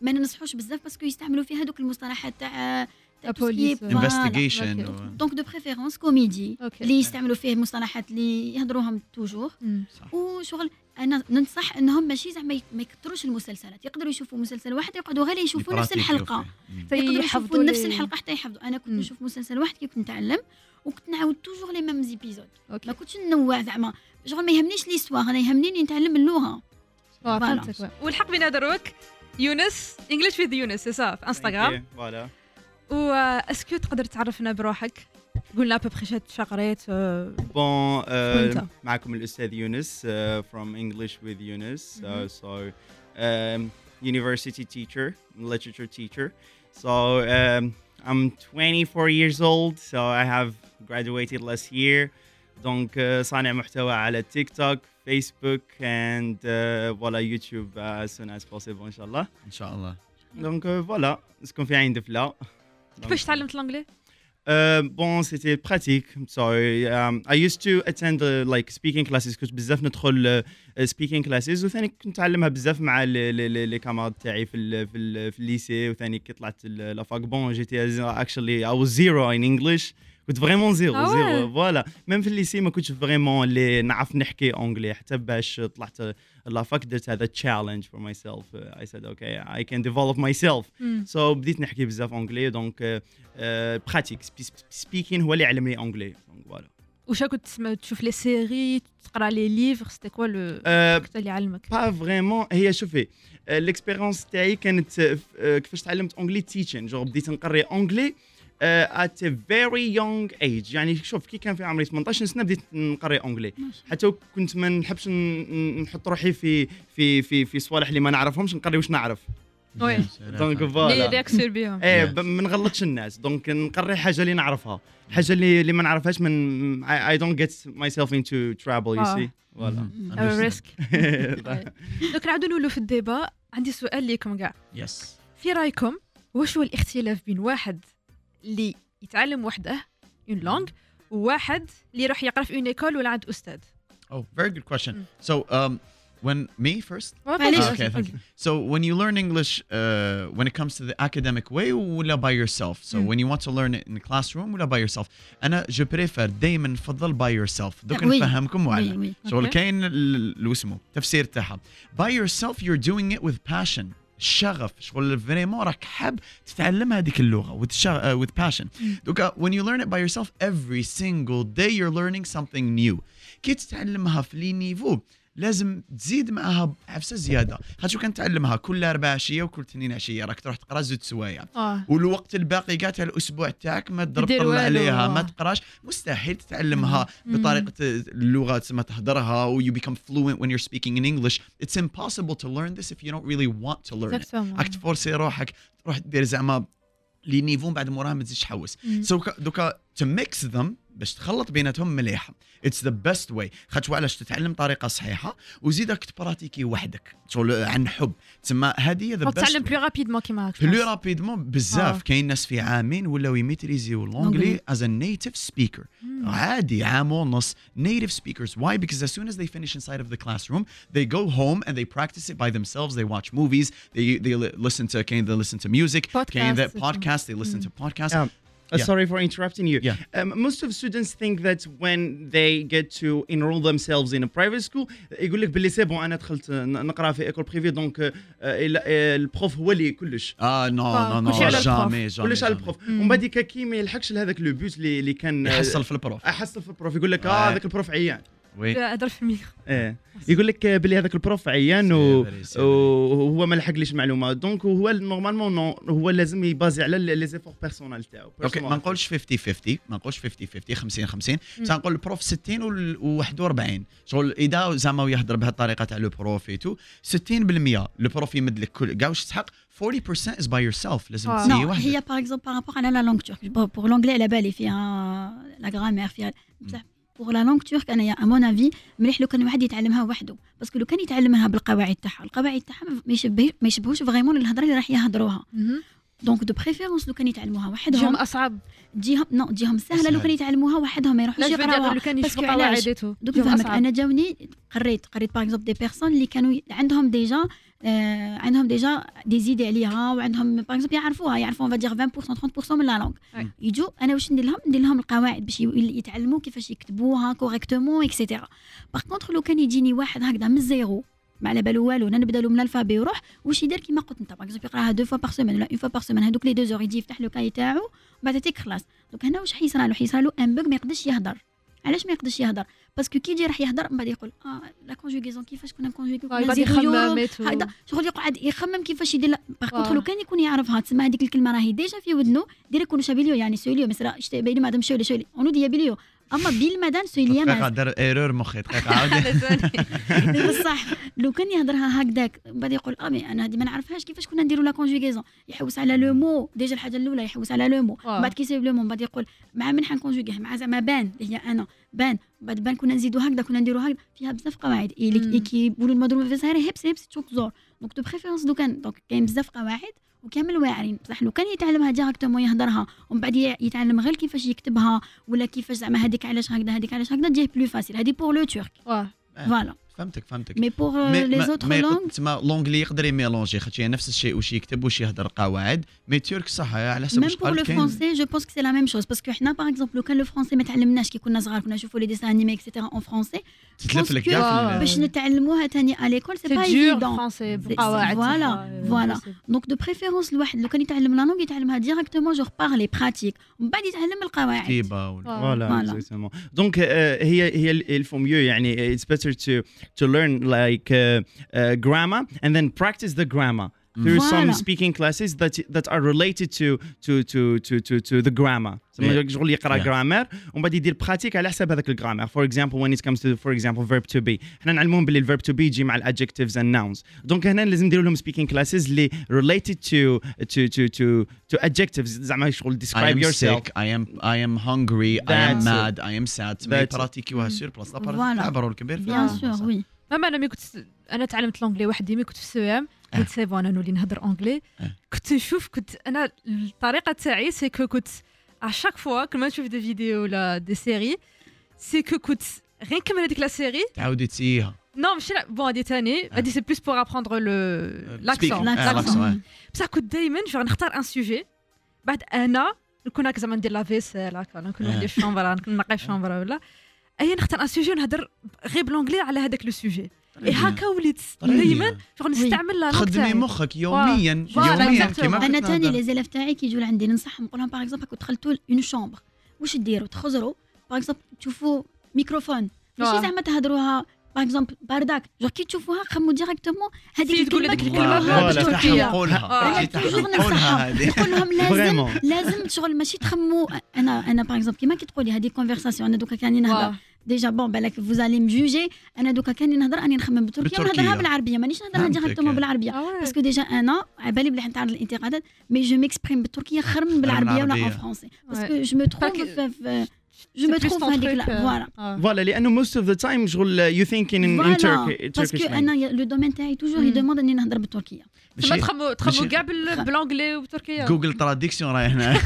ما ننصحوش بزاف parce que يستعملوا فيها هذوك المصطلحات تاع OK. donc de préférence comédie اللي يستعملوا فيه مصطلحات اللي يهضروهم toujours. وشغل أنا ننصح إنهم ماشي زعما ما يكثروش المسلسلات. يقدروا يشوفوا مسلسل واحد يقعدوا غير يشوفوا نفس الحلقة. يقدروا يشوفوا نفس الحلقة حتى يحفظوا. أنا كنت. نشوف مسلسل واحد كي كنت نتعلم وكنت نعاود toujours les mêmes épisodes ما كنتش ننوع زعما. شغل ما يهمنيش l'histoire أنا يهمني نتعلم اللغة. فهمتك. والحق بين دروك. يونس English with يونس c'est ça في انستغرام voilà. و est-ce que تقدر تعرفنا بروحك قلنا ببخي شات شقريت آه، bon uh, معكم الأستاذ يونس from English with Yunus uh, Mhm. so um, university teacher literature teacher. So um, I'm 24 years old so I have graduated last year. Donc صانع محتوى على تيك توك فيسبوك and uh, voilà YouTube uh, as soon as possible ان شاء الله ان شاء الله donc uh, voilà سكون في عين دفله كيفاش تعلمت الانجلي Uh, bon, c'était pratique. Sorry. Um, I used to attend uh, like speaking classes كنت بزاف ندخل uh, speaking classes وثاني كنت نتعلمها بزاف مع لي كامارد تاعي في ال في, ال في الليسي وثاني كي طلعت لافاك بون جيتي actually I was zero in English كنت فريمون زيرو آه zéro. voilà. même في ال lycée ما كنتش vraiment اللي نعرف نحكي anglais حتى باش طلعت la fac درت هذا challenge for myself I said okay I can develop myself. مم. so بديت نحكي بزاف anglais donc pratique speaking هو اللي علمني anglais donc voilà واش كنت تسمع؟ تشوف les séries تقرأ les livres c'était quoi le اللي علمك؟ bah vraiment هي شوفي ال expérience تاعي كانت آه، آه، كيفاش تعلمت اونجلي teaching je بديت نقري anglais at very young age يعني شوف كي كان في عمري 18 سنة بديت نقري anglais حتى كنت ما نحبش نحط روحي في في في في صوالح اللي ما نعرفهمش نقري واش نعرف. oui. donc les voilà. réactions بهم إيه ما نغلطش الناس. دونك نقري حاجة اللي نعرفها. حاجة اللي اللي ما نعرفهاش من I, I don't get myself into trouble you آه. see. voilà. parce que دوك نعاودو نولو في ال débat. عندي سؤال ليكم كاع. يس في رأيكم واش هو الاختلاف بين واحد اللي يتعلم وحده une langue وواحد اللي يروح يقرا في une école ولا عند أستاذ Oh, very good question. So, um, when me first. Okay, thank you. So when you learn English, uh, when it comes to the academic way, ولا by yourself. So Mm. when you want to learn it in the classroom, ولا by yourself. أنا je préfère دايما نفضل by yourself. دوك. نفهمكم وعلا. شغل. كاين اللي اسمه تفسير تاعها. By yourself you're doing it with passion. الشغف شغل vraiment راك حاب تتعلم هذيك اللغة with, شغ... uh, with passion donc when you learn it by yourself every single day you're learning something new كي تتعلمها في les niveaux لازم تزيد معها عفسه زيادة. خاطر كان تعلمها كل أربع عشيه وكل اثنين عشيه راك تروح تقرأ زوج سوايع. آه. والوقت الباقي كاع تاع الأسبوع تاعك ما تضرب دير طل والو. عليها. ما تقراش. مستحيل تتعلمها. بطريقة اللغة تسمى تهدرها و you become fluent when you're speaking in English. It's impossible to learn this if you don't really want to learn it. Exactement. راك ت forcer روحك تروح دير زعما les niveaux بعد موراها ما تزيدش تحوس. so donc to mix them باش تخلط بيناتهم مليحه it's the best way خاطر علاش تتعلم طريقه صحيحه وزيدك ت pratiquer وحدك شغل عن حب تسمى هذه the تعلم بيست بلو رابيدمون كيما هكا بلو رابيدمون بزاف آه. كاين ناس في عامين ولاو ي maîtrisé و l'anglais as a native speaker عادي عام ونص native speakers why because as soon as they finish inside of the classroom they go home and they practice it by themselves they watch movies they they li- listen to can they listen to music they Podcasts. podcast they listen to podcasts Um, Uh, Yeah. Sorry for interrupting you. Yeah. Um, most of students think that when they get to enroll themselves in a private school يقول لك باللي c'est bon أنا دخلت نقرأ في école privée donc ال prof هو اللي كلش آه non آه، non non. jamais jamais كلش على. ال prof ومن بعد كي ما يلحقش لهذاك le but اللي كان يحصل في ال prof احصل في ال prof يقول لك آه آه. هذاك ال prof عيان هضر في الميكرو إيه. يقول لك باللي هذاك ال prof عيان. وهو ما لحقليش المعلومه donc هو نورمالمون non هو لازم ي baser على les efforts personnels تاعو. OK ما نقولش 50 50 ما نقولش 50 50 50 50 بس نقول ال prof 60 و 41 شغل إذا زعما يهضر بهالطريقة تاع le prof et tout 60% ال prof يمد لك كل كاع واش تحق 40% is by yourself. لازم. ت essayer non وحدك. هي par exemple par rapport على la langue turque pour l'anglais على بالي فيها la grammaire فيها بصح pour la langue turque انايا à mon avis مليح لو كان واحد يتعلمها وحده. parce que لو كان يتعلمها بالقواعد تاعها القواعد تاعها ما يشبه ما يشبهوش vraiment الهضره اللي راح يهضروها. donc de préférence لو كان يتعلموها وحدهم تجيهم أصعب. تجيهم non تجيهم سهلة لو. كان يتعلموها وحدهم ما يروحوش يقراوها. لو كان يشوفوا علاش؟ قواعد et tout دوك نفهمك أنا جاوني قريت قريت par exemple des personnes اللي كانوا عندهم déjà آه عندهم déjà des idées عليها وعندهم par exemple يعرفوها يعرفوا ça veut dire 20% 30% من la langue أي. يجوا أنا واش ندير لهم؟ ندير لهم القواعد باش يتعلموا كيفاش يكتبوها correctement et cetera par contre لو كان يجيني واحد هكذا من ال zéro ما على بالو والو أنا نبدأ له من ال alphabet ويروح واش يدير كيما قلت أنت؟ par exemple يقراها deux fois par semaine ولا une fois par semaine هذوك les deux jours يجي يفتح le cahier تاعو وبعد تيك خلاص donc هنا واش حيصرى له ان بوغ ما يقدرش يهضر. علاش ما يقدرش يهضر؟ parce que كي يجي راح يهضر من بعد يقول آه la conjugaison كيفاش كنا conjuguer يبدا يخمم هكذا شغل يقعد يخمم كيفاش يدير par contre آه. لو كان يكون يعرفها تسمى هذيك الكلمة راهي déjà في ودنو direct يكون شابيليو يعني سوليو مثلا اشتي بيني مادام شولي شولي اونو دي بيليو أما بالمدان سوليا دقيقه دار erreur مخي دقيقه عاود بصح لو كان يهضرها هكذاك من بعد يقول آه mais أنا هذه ما نعرفهاش كيفاش كنا نديروا la conjugaison يحوس على le mot déjà الحاجة الأولى يحوس على le mot آه. من بعد كي يسيب le mot من بعد يقول مع من حن conjuguer ه مع زعما ben اللي هي أنا. ben. بعد ben كنا نزيدوا هكذا كنا نديروا هكذا. فيها بزاف قواعد. مم. اللي كي يقولوا المضروب في الزهر hepsi hepsi çok zor. donc de préférence لو كان donc كاين بزاف قواعد. وكامل واعرين. بصح لو كان يتعلمها directement يهضرها ومن بعد يتعلم غير كيفاش يكتبها ولا كيفاش زعما هذيك علاش هكذا هذيك علاش هكذا تجيه plus facile هذه pour le turc voilà فهمتك فهمتك. مي بور مي- لي ما- زوتر ما يق- لونغ تسمى لونجلي يقدر يميلونجي خاطر هي نفس الشيء واش يكتب واش يهضر قواعد. mais turc صح على حسب même واش بور قال لو كاين. فرونسي جو بونس كو سي لا ميم شوز باسكو حنا باغ اكزومبل لو كان لو فرونسي ما تعلمناش كي كنا صغار كنا نشوفوا les dessins animés et cetera en français تتلف لك parce que كاع في ال- باش نتعلموها ثاني على ليكول سي سي با دور ايفيدون فرونسي C'est- بقواعد voilà, تاعها. voilà. donc de préférence الواحد لو كان يتعلم la langue يتعلمها directement pour parler pratique ومن بعد يتعلم القواعد. كتيبة ولا- فوالا Voilà. exactement. Donc euh, هي هي il faut mieux يعني it's better to to learn like uh, uh, grammar and then practice the grammar through some Voilà. speaking classes that that are related to to to to to, to the grammar. زعما Yeah. شغل يقرا Yeah. جرامر ومن بعد يدير براتيك على حسب هذاك الجرامر for example when it comes to for example verb to be إحنا نعلمهم باللي الverb to be يجي مع adjectives and nouns دونك هنا لازم نديروا لهم speaking classes اللي related to to to to to adjectives زعما شغل I describe am yourself sick I am I am hungry I am That's it. mad I am sad تسمى That's it. ي pratiquer وها sur place Voilà. تعبروا الكبير في بيان العالم. سور وي ماما أنا مي كنت أنا تعلمت l'anglais وحدي mais كنت في ال CEM آه. قلت c'est bon أنا نولي نهضر anglais آه. كنت نشوف كنت أنا الطريقة تاعي c'est que كنت à chaque fois كل ما نشوف des vidéos ولا des séries c'est que كنت غير نكمل هذيك la série تعاودي تسيها نو ماشي لا- bon هادي تاني. هادي c'est plus pour apprendre le l'accent آه، L'accent. l'accent, ouais. بصح كنت دائما je نختار un sujet بعد أنا نكون هكا زعما ندير la vaisselle هكا نكون آه. عندي الشومبرا نكون نقي الشومبرا ولا. أي نختار un sujet ونهضر غير ب l'anglais على هذاك le sujet اي هكا وليت دائما شغل نستعمل لا تخدمي تاعي مخك يوميا يوميا. كيما أنا نهضر. لي زيلاف تاعي كي يجوا لعندي ننصحهم نقول لهم par exemple كنت دخلتوا une chambre واش ديروا؟ تخزروا. par exemple تشوفوا ميكروفون. ماشي. زعما تهضروها par exemple bardak جو كي تشوفوها خموا directement هذيك تقول الكلمة Voilà. تفتح بالتركيه toujours ننصحهم. نقول لهم لازم. لازم شغل ماشي تخموا أنا أنا par exemple كيما كي تقولي هذه conversation أنا دوكا كاني نهضر. déjà bon بالك vous allez me juger أنا دوكا كاني نهضر أني نخمم بالتركيه. ونهضرها بالعربية مانيش نهضرها. directement بالعربية آه. parce que déjà أنا على بالي بلي حنتعرض للانتقادات mais je m'exprime بالتركيه خير من بالعربية ولا. en français parce que je me que- في جو مو ton هذيك فوالا. فوالا لأنه most of the time شغل you thinking in, in Turkey parce que. أنا le domaine تاعي toujours. ي demande اني نهضر بالتركيه تما تخمو تخمو كاع بال- بال anglais وبالتركيه جوجل تراديكسيون راهي هنا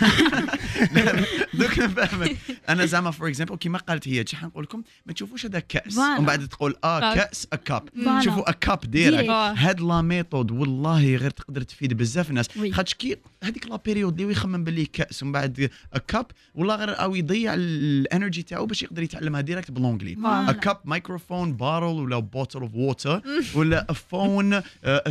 دوك نفهمك أنا زعما for example كيما قالت هي شحال نقول لكم ما تشوفوش هذا كأس. ومن بعد تقول آه. كأس cup voilà. شوفوا cup direct. هاد la méthode والله غير تقدر تفيد بزاف ناس oui. خاطش كي هذيك la période اللي يخمم باللي كأس ومن بعد cup والله غير أو يضيع ال énergie تاعو باش يقدر يتعلمها direct ب l'anglais voilà. a cup microphone bottle ولا bottle of water ولا a phone uh,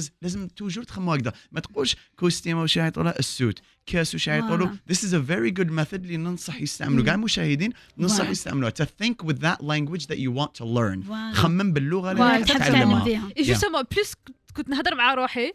glasses لازم toujours تخمو هكذا. ما تقولش كوستيمة وش يعيطوا a suit كاس وش يعيطوا voilà. this is a very good method اللي ننصح يستعملوا كاع المشاهدين ننصح. يستعملوها. To think with that language that you want to learn. voilà. خمم باللغة اللي تحب تتعلمها. justement plus كنت نهضر مع روحي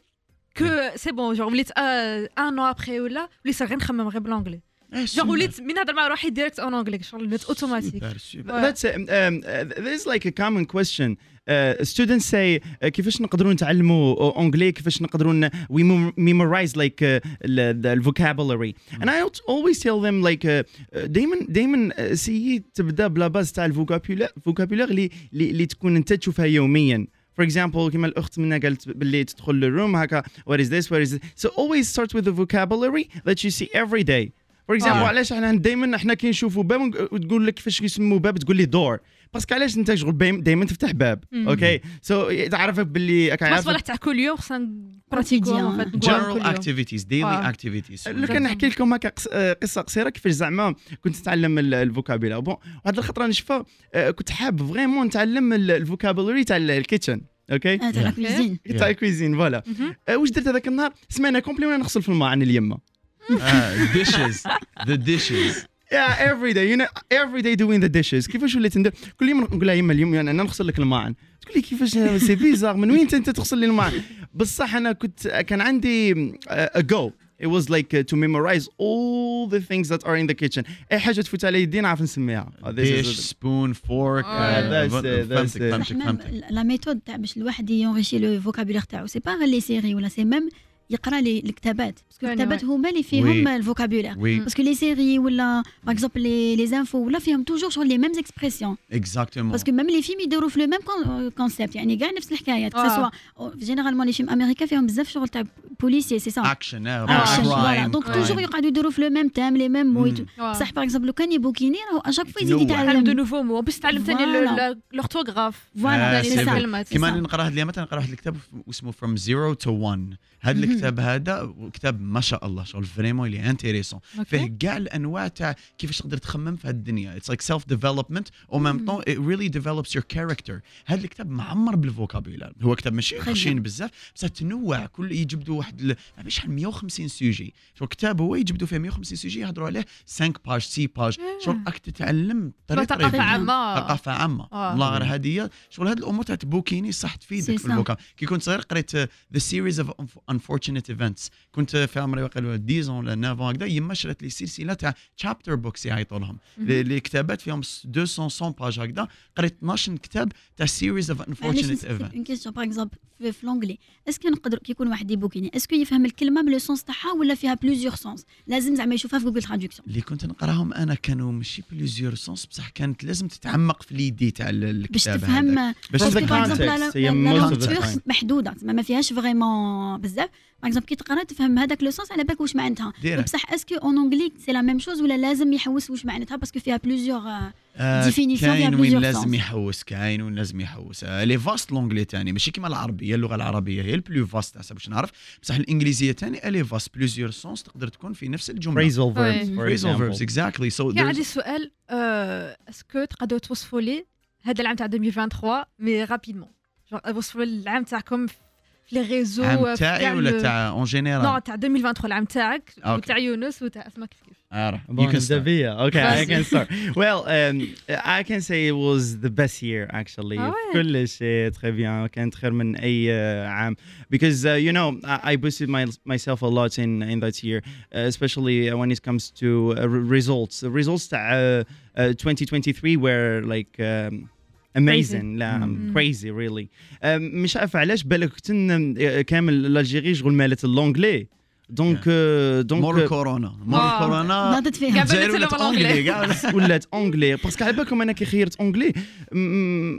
que c'est bon genre وليت ان ان après ولا وليت غير نخمم غير بال anglais genre وليت من نهضر مع روحي direct en anglais شغل وليت automatique. That's um, um, uh, there's like a common question. Uh, students say uh, كيفاش نقدروا نتعلموا anglais كيفاش نقدروا we mem- memorize like uh, ال- the vocabulary? And I al- always tell them like دائما دائما essaye تبدا ب la base تاع ال vocabulaire vocabulaire اللي اللي تكون انت تشوفها يوميا. For example كما الأخت منا قالت باللي تدخل لل room هكا what is this? What is this? So always start with the vocabulary that you see every day. Example آه. علاش إحنا دائما إحنا كي نشوفوا باب وتقول لك كيفاش يسموا باب تقول لي door parce que علاش انت شغل دائما تفتح باب مم. okay so تعرف باللي راك ما عارف تاع كل يوم خصنا general activities daily آه. activities. لو كان نحكي لكم هكا آه، قصة قصيرة كيفاش زعما كنت نتعلم ال- ال vocabulaire bon واحد الخطرة نشفى آه، كنت حاب vraiment نتعلم ال- ال vocabulary تاع ال- ال kitchen okay تاع Yeah. la cuisine تاع ال cuisine voilà آه، واش درت هذاك النهار؟ semaine complète وأنا نغسل في الماعن اليمة؟ Ah, dishes the dishes Yeah, every day, you know, every day doing the dishes. كيفاش وليت ندير؟ كل يوم نقول لها يما اليوم يعني أنا نغسل لك الماعن. تقول لي كيفاش c'est bizarre من وين انت تغسل لي الماعن؟ بصح أنا كنت كان عندي a goal. It was like uh, to memorize all the things that are in the kitchen. أي حاجة تفوت على يدي نعرف نسميها. Uh, this is- dish spoon fork آه، uh, that's it, that's فهمتك it. فهمتك ميم فهمتك لا ميثود تاع باش الواحد ي enrichir le vocabulaire تاعو c'est pas غير les séries ولا c'est même يقرا لي الكتابات. parce que الكتابات. هما اللي فيهم. ال vocabulaire parce que les séries ولا par exemple les les infos ولا فيهم توجور شغل لي ميم اكسبرسيون اكزاكتومون باسكو ميم لي فيلم يديروا في le même concept يعني كاع نفس الحكايات آه. soit généralement les films أمريكا فيهم بزاف شغل تاع policier c'est ça action action donc toujours يقعدوا يديروا في le même thème les mêmes mots بصح par exemple لو كان يبوكيني راهو à chaque fois يزيد يتنوع. تعلم des يتعلم nouveaux mots بس تعلم ثاني. l'orthographe voilà صح. نقرا هذا اليوم نقرا واحد الكتاب اسمه From Zero to One. هذا مهم. الكتاب هذا كتاب ما شاء الله شغل vraiment اللي intéressant فيه كاع الأنواع تاع كيفاش تقدر تخمم في هذه الدنيا. it's like self development au même temps it really develops your character هذا الكتاب معمر بال vocabulaire هو كتاب ماشي خشين. بزاف بس تنوع كل يجبدوا واحد شحال 150 سوجي. شغل كتاب هو يجبدوا فيه 150 سوجي يهضروا عليه 5 pages 6 pages شغل راك تتعلم بطريقة ثقافة طريقة. عامة. ثقافة عامة. آه. والله غير هذه شغل هذه الأمور تاع بوكيني صح تفيدك في صح. ال vocab كي كنت صغير قريت the Series of unfortunate events. كنت في عمري واقع 10 ولا 9 هكذا يما شرت لي سلسلة تاع chapter books يعيطوا لهم. اللي كتابات فيهم 200 100 pages هكذا. قريت 12 كتاب تاع Series of unfortunate events. une question par exemple في l'anglais est-ce que نقدر كي يكون واحد يبوكيني est-ce que يفهم الكلمة من le sens تاعها ولا فيها plusieurs sens لازم زعما يشوفها في Google traduction اللي كنت نقراهم أنا كانوا ماشي plusieurs sens بصح كانت لازم تتعمق في l'idée تاع ال- باش الكتاب تفهم. باش time. محدودة ما فيهاش vraiment بزاف. par exemple كي تقرا تفهم هذاك le sens على بالك واش معناتها. بصح est-ce que en anglais c'est la même chose ولا لازم يحوس واش معناتها parce que فيها definition فيها كاين وين لازم. يحوس كاين وين لازم يحوس elle est vaste l'anglais تاني ماشي كيما العربية اللغة العربية هي ال plus vaste حسب باش نعرف. بصح الإنجليزية تاني elle est vaste plusieurs sens تقدر تكون في نفس الجملة. Verbs example. exactly. So كان there's عندي سؤال est-ce que تقدروا توصفوا لي هذا العام تاع 2023 mais rapidement وصفوا لي العام تاعكم لي ريزو عام تاعي ولا تاع اون نو جينيرال تاع 2023 العام تاعك أوكي. وتاع يونس وتاع اسماء كيف كيف عارف Bon, you can start. Davia. Okay, I Vas-y. can start. Well, um, I can say it was the best year actually. Ah ouais. كل شيء très bien. كانت خير من أي uh, عام. Because uh, you know, I, I boosted my, myself a lot in in that year, uh, especially uh, when it comes to uh, re- results. The results that uh, uh, 2023 were like. Um, amazing. لا Mm. crazy really. um, مش عارف علاش بالك كنت كامل الجيري شغل مالت اللونجلي دونك donc مور كورونا مور. كورونا ناضت فيها ولات. anglais ولات anglais parce que على بالكم أنا كي خيرت anglais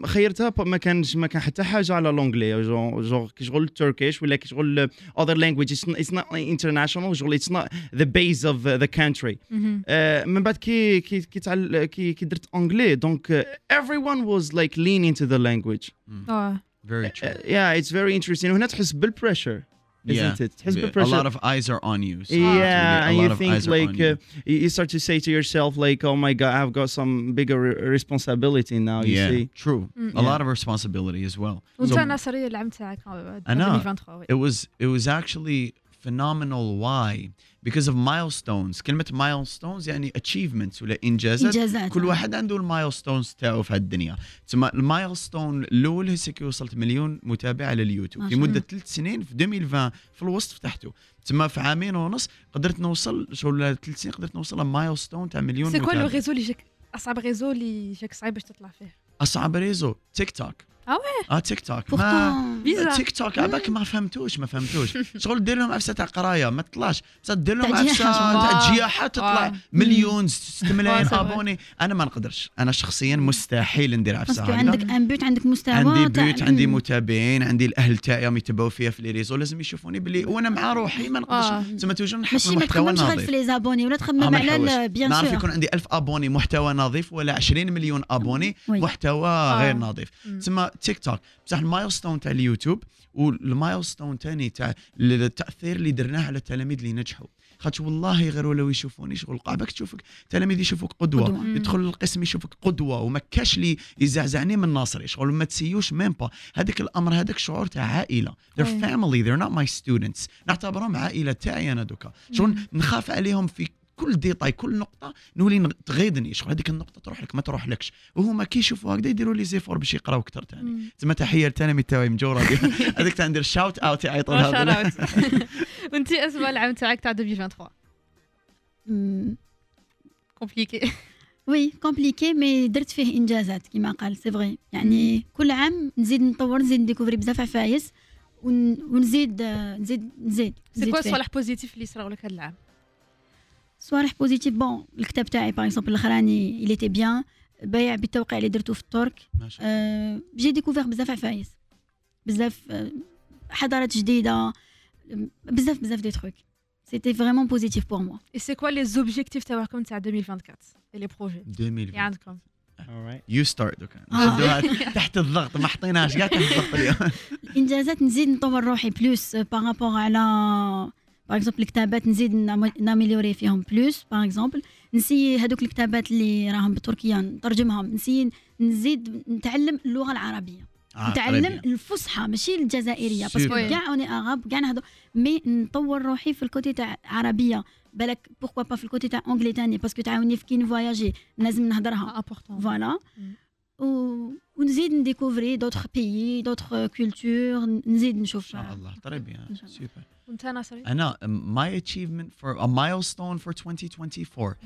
خيرتها ما كانش ما كان حتى حاجة على l'anglais je je كي شغل تركيش ولا كي شغل it's not, it's not international شغل it's not the base of uh, the country. مهم. آه، من بعد كي كي كي كي درت anglais donc everyone was like leaning to the language. آه. very true. Uh, yeah it's very interesting. وهنا تحس بال pressure isn't yeah. it? Has yeah. pressure. A lot of eyes are on you. So yeah, really, and you think like uh, you. start to say to yourself like, "Oh my God, I've got some bigger re- responsibility now." You yeah, see, true. Mm-hmm. A lot of responsibility as well. So, I know. It was it was actually phenomenal. Why? Because of milestones. كلمة milestones يعني achievements ولا إنجازات. إنجازات كل واحد عنده المايلستونز تاعو في هالدنيا. تسمى المايلستون الأول هسه كي وصلت مليون متابع على اليوتيوب. الله. ثلاث سنين في 2020 في الوسط فتحته تسمى في عامين ونص قدرت نوصل شغل ثلاث سنين قدرت نوصل ل milestone تاع مليون c'est quoi le متابع. réseau اللي جاك أصعب réseau اللي جاك صعيب باش تطلع فيه؟ أصعب réseau تيك توك آه آه تيك توك ما تيك توك عباك ما فهمتوش ما فهمتوش شغل دير لهم عفسه تاع قرايه ما تطلعش دير لهم عفسه. تاع آه. جياحه تطلع آه. مليون 6 ملايين آه، abonnés أنا ما نقدرش أنا شخصيا مستحيل ندير عفسه عندك ان بوت عندك مستوى عندي بيوت عندي. متابعين عندي الأهل تاعي راهم يتبعوا فيا في les réseaux. لازم يشوفوني بلي وأنا مع روحي ما آه. نقدرش تسمى toujours نحط ماشي ما تخممش غير في نظيف. les زابوني ولا آه، تخمم ما على بيان نعرف sûr. يكون عندي 1000 abonnés محتوى نظيف ولا 20 مليون abonnés. محتوى غير نظيف. مم. تسمى تيك توك بصح ال milestone تاع اليوتيوب وال milestone تاني تاع التأثير اللي درناه على التلاميذ اللي نجحوا. خاطش والله غير ولو يشوفوني شغل قاعبك تشوفك تلاميذ يشوفوك قدوة, قدوة. يدخل القسم يشوفك قدوة وما كاش لي يزعزعني من ناصري شغل ما تسيوش même pas. هذاك الأمر هذاك شعور تاع عائلة. They're family they're not my students. نعتبرهم عائلة تاعي أنا دوكا. شغل نخاف عليهم في كل détail كل نقطة نولي تغيظني شغل هذيك النقطة تروح لك ما تروح لكش. وهما كي يشوفوا هكذا يديروا les efforts باش يقراو أكثر تاني. مم. تسمى تحية للتلاميذ تاعي مجوره هذيك تاع ندير shout out يعيطوا لها وانت اسماء العام تاعك تاع 2023 مم. compliqué oui compliqué mais درت فيه إنجازات كما قال c'est vrai يعني كل عام نزيد نطور نزيد نديكوفري بزاف عفايس ون- ونزيد نزيد نزيد c'est quoi. الصوالح positifs اللي صراو لك هذا العام؟ صوالح positifs. bon الكتاب تاعي par exemple الأخراني اللي très bien بايع بالتوقيع اللي درتو في الترك. أه j'ai découvert بزاف عفايس. بزاف آه، حضارات جديدة. بزاف بزاف des trucs c'était vraiment positif pour moi et c'est quoi les objectifs تاعكم تاع 2024 et les projets 2020 اللي عندكم. alright you start دوكا. آه. تحت الضغط ما حطيناش كاع تحت الضغط اليوم. الإنجازات نزيد نطور روحي plus par rapport على par exemple الكتابات نزيد نام- ناميليوري فيهم plus par exemple نسي هذوك الكتابات اللي راهم بالتركيه نترجمهم نسي نزيد نتعلم اللغة العربيه آه، نتعلم طيب. الفصحى ماشي الجزائريه parce que. كاع اوني اغاب كاع نهضر mais نطور روحي في ال côté تاع عربيه بالك pourquoi pas في ال côté تاع anglais تاني parce que تعاوني في كي نفواياجي لازم نهضرها voilà. و... ونزيد نديكوفري d'autres pays d'autres cultures نزيد ان نشوف شاء الله شاء الله. سوبر وانت ناصري أنا my achievement for a milestone for 2024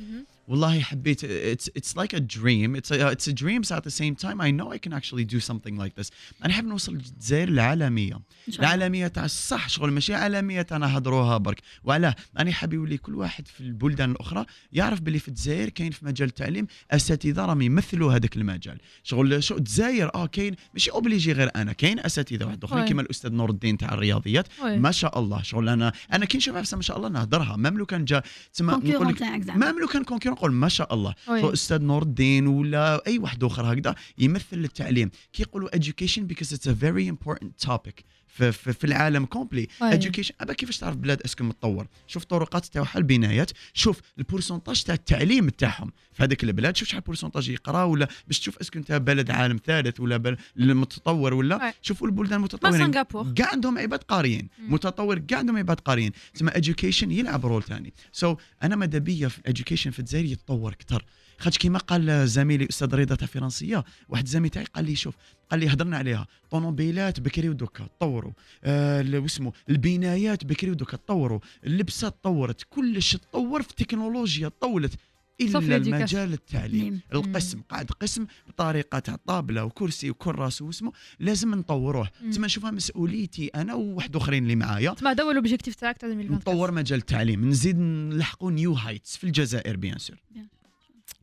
والله حبيت it's it's like a dream. It's a, it's a dream so at the same time. I know I can actually do something like this. أنا حاب نوصل الجزائر العالمية. العالمية تاع الصح شغل ماشي عالمية تاع نهضروها برك. وعلاه أنا حاب يولي كل واحد في البلدان الأخرى يعرف باللي في الجزائر كاين في مجال التعليم أساتذة راهم يمثلوا هذاك المجال. شغل شو الجزائر آه كاين ماشي obligé غير أنا كاين أساتذة واحد أخرين. كيما الأستاذ نور الدين تاع الرياضيات. ما شاء الله شغل أنا أنا كي نشوف ما شاء الله نهضرها. même لو كان جا تسمى نقول concurrent لك تاعك زعما même لو كان concurrent نقول ما شاء الله. شو أستاذ نور الدين ولا أي واحد آخر هكذا يمثل التعليم. كي يقولوا education because it's a very important topic. في, في, في العالم complet. education. أبا كيفاش تعرف بلاد est-ce que متطور؟ شوف الطرقات تاعها البنايات شوف ال pourcentage تاع التعليم تاعهم. في هذيك البلاد شوف شحال pourcentage يقرا ولا باش تشوف est-ce que انت بلد عالم ثالث ولا بلد متطور ولا. أي. شوفوا البلدان ما المتطورين كاع عندهم عباد قاريين. متطور كاع عندهم عباد قاريين. تسمى education يلعب rôle ثاني so so, أنا ماذا بيا في ال education في الجزائر يتطور أكثر. خاطش كيما قال زميلي أستاذ رضا تاع فرنسية واحد زميل تاعي قال لي شوف قال لي هضرنا عليها طوموبيلات بكري ودوكا تطوروا آه واسمو البنايات بكري ودوكا تطوروا اللبسة تطورت كلش تطور في التكنولوجيا تطولت إلا. المجال التعليم. مم. القسم قاعد قسم بطريقة تاع طابلة وكرسي وكراس واسمه لازم نطوروه. تما نشوفها مسؤوليتي أنا وواحد آخرين اللي معايا. تما هذا هو l'objectif تاعك تاع 2024 نطور مجال التعليم نزيد نلحقوا new heights في الجزائر bien sûr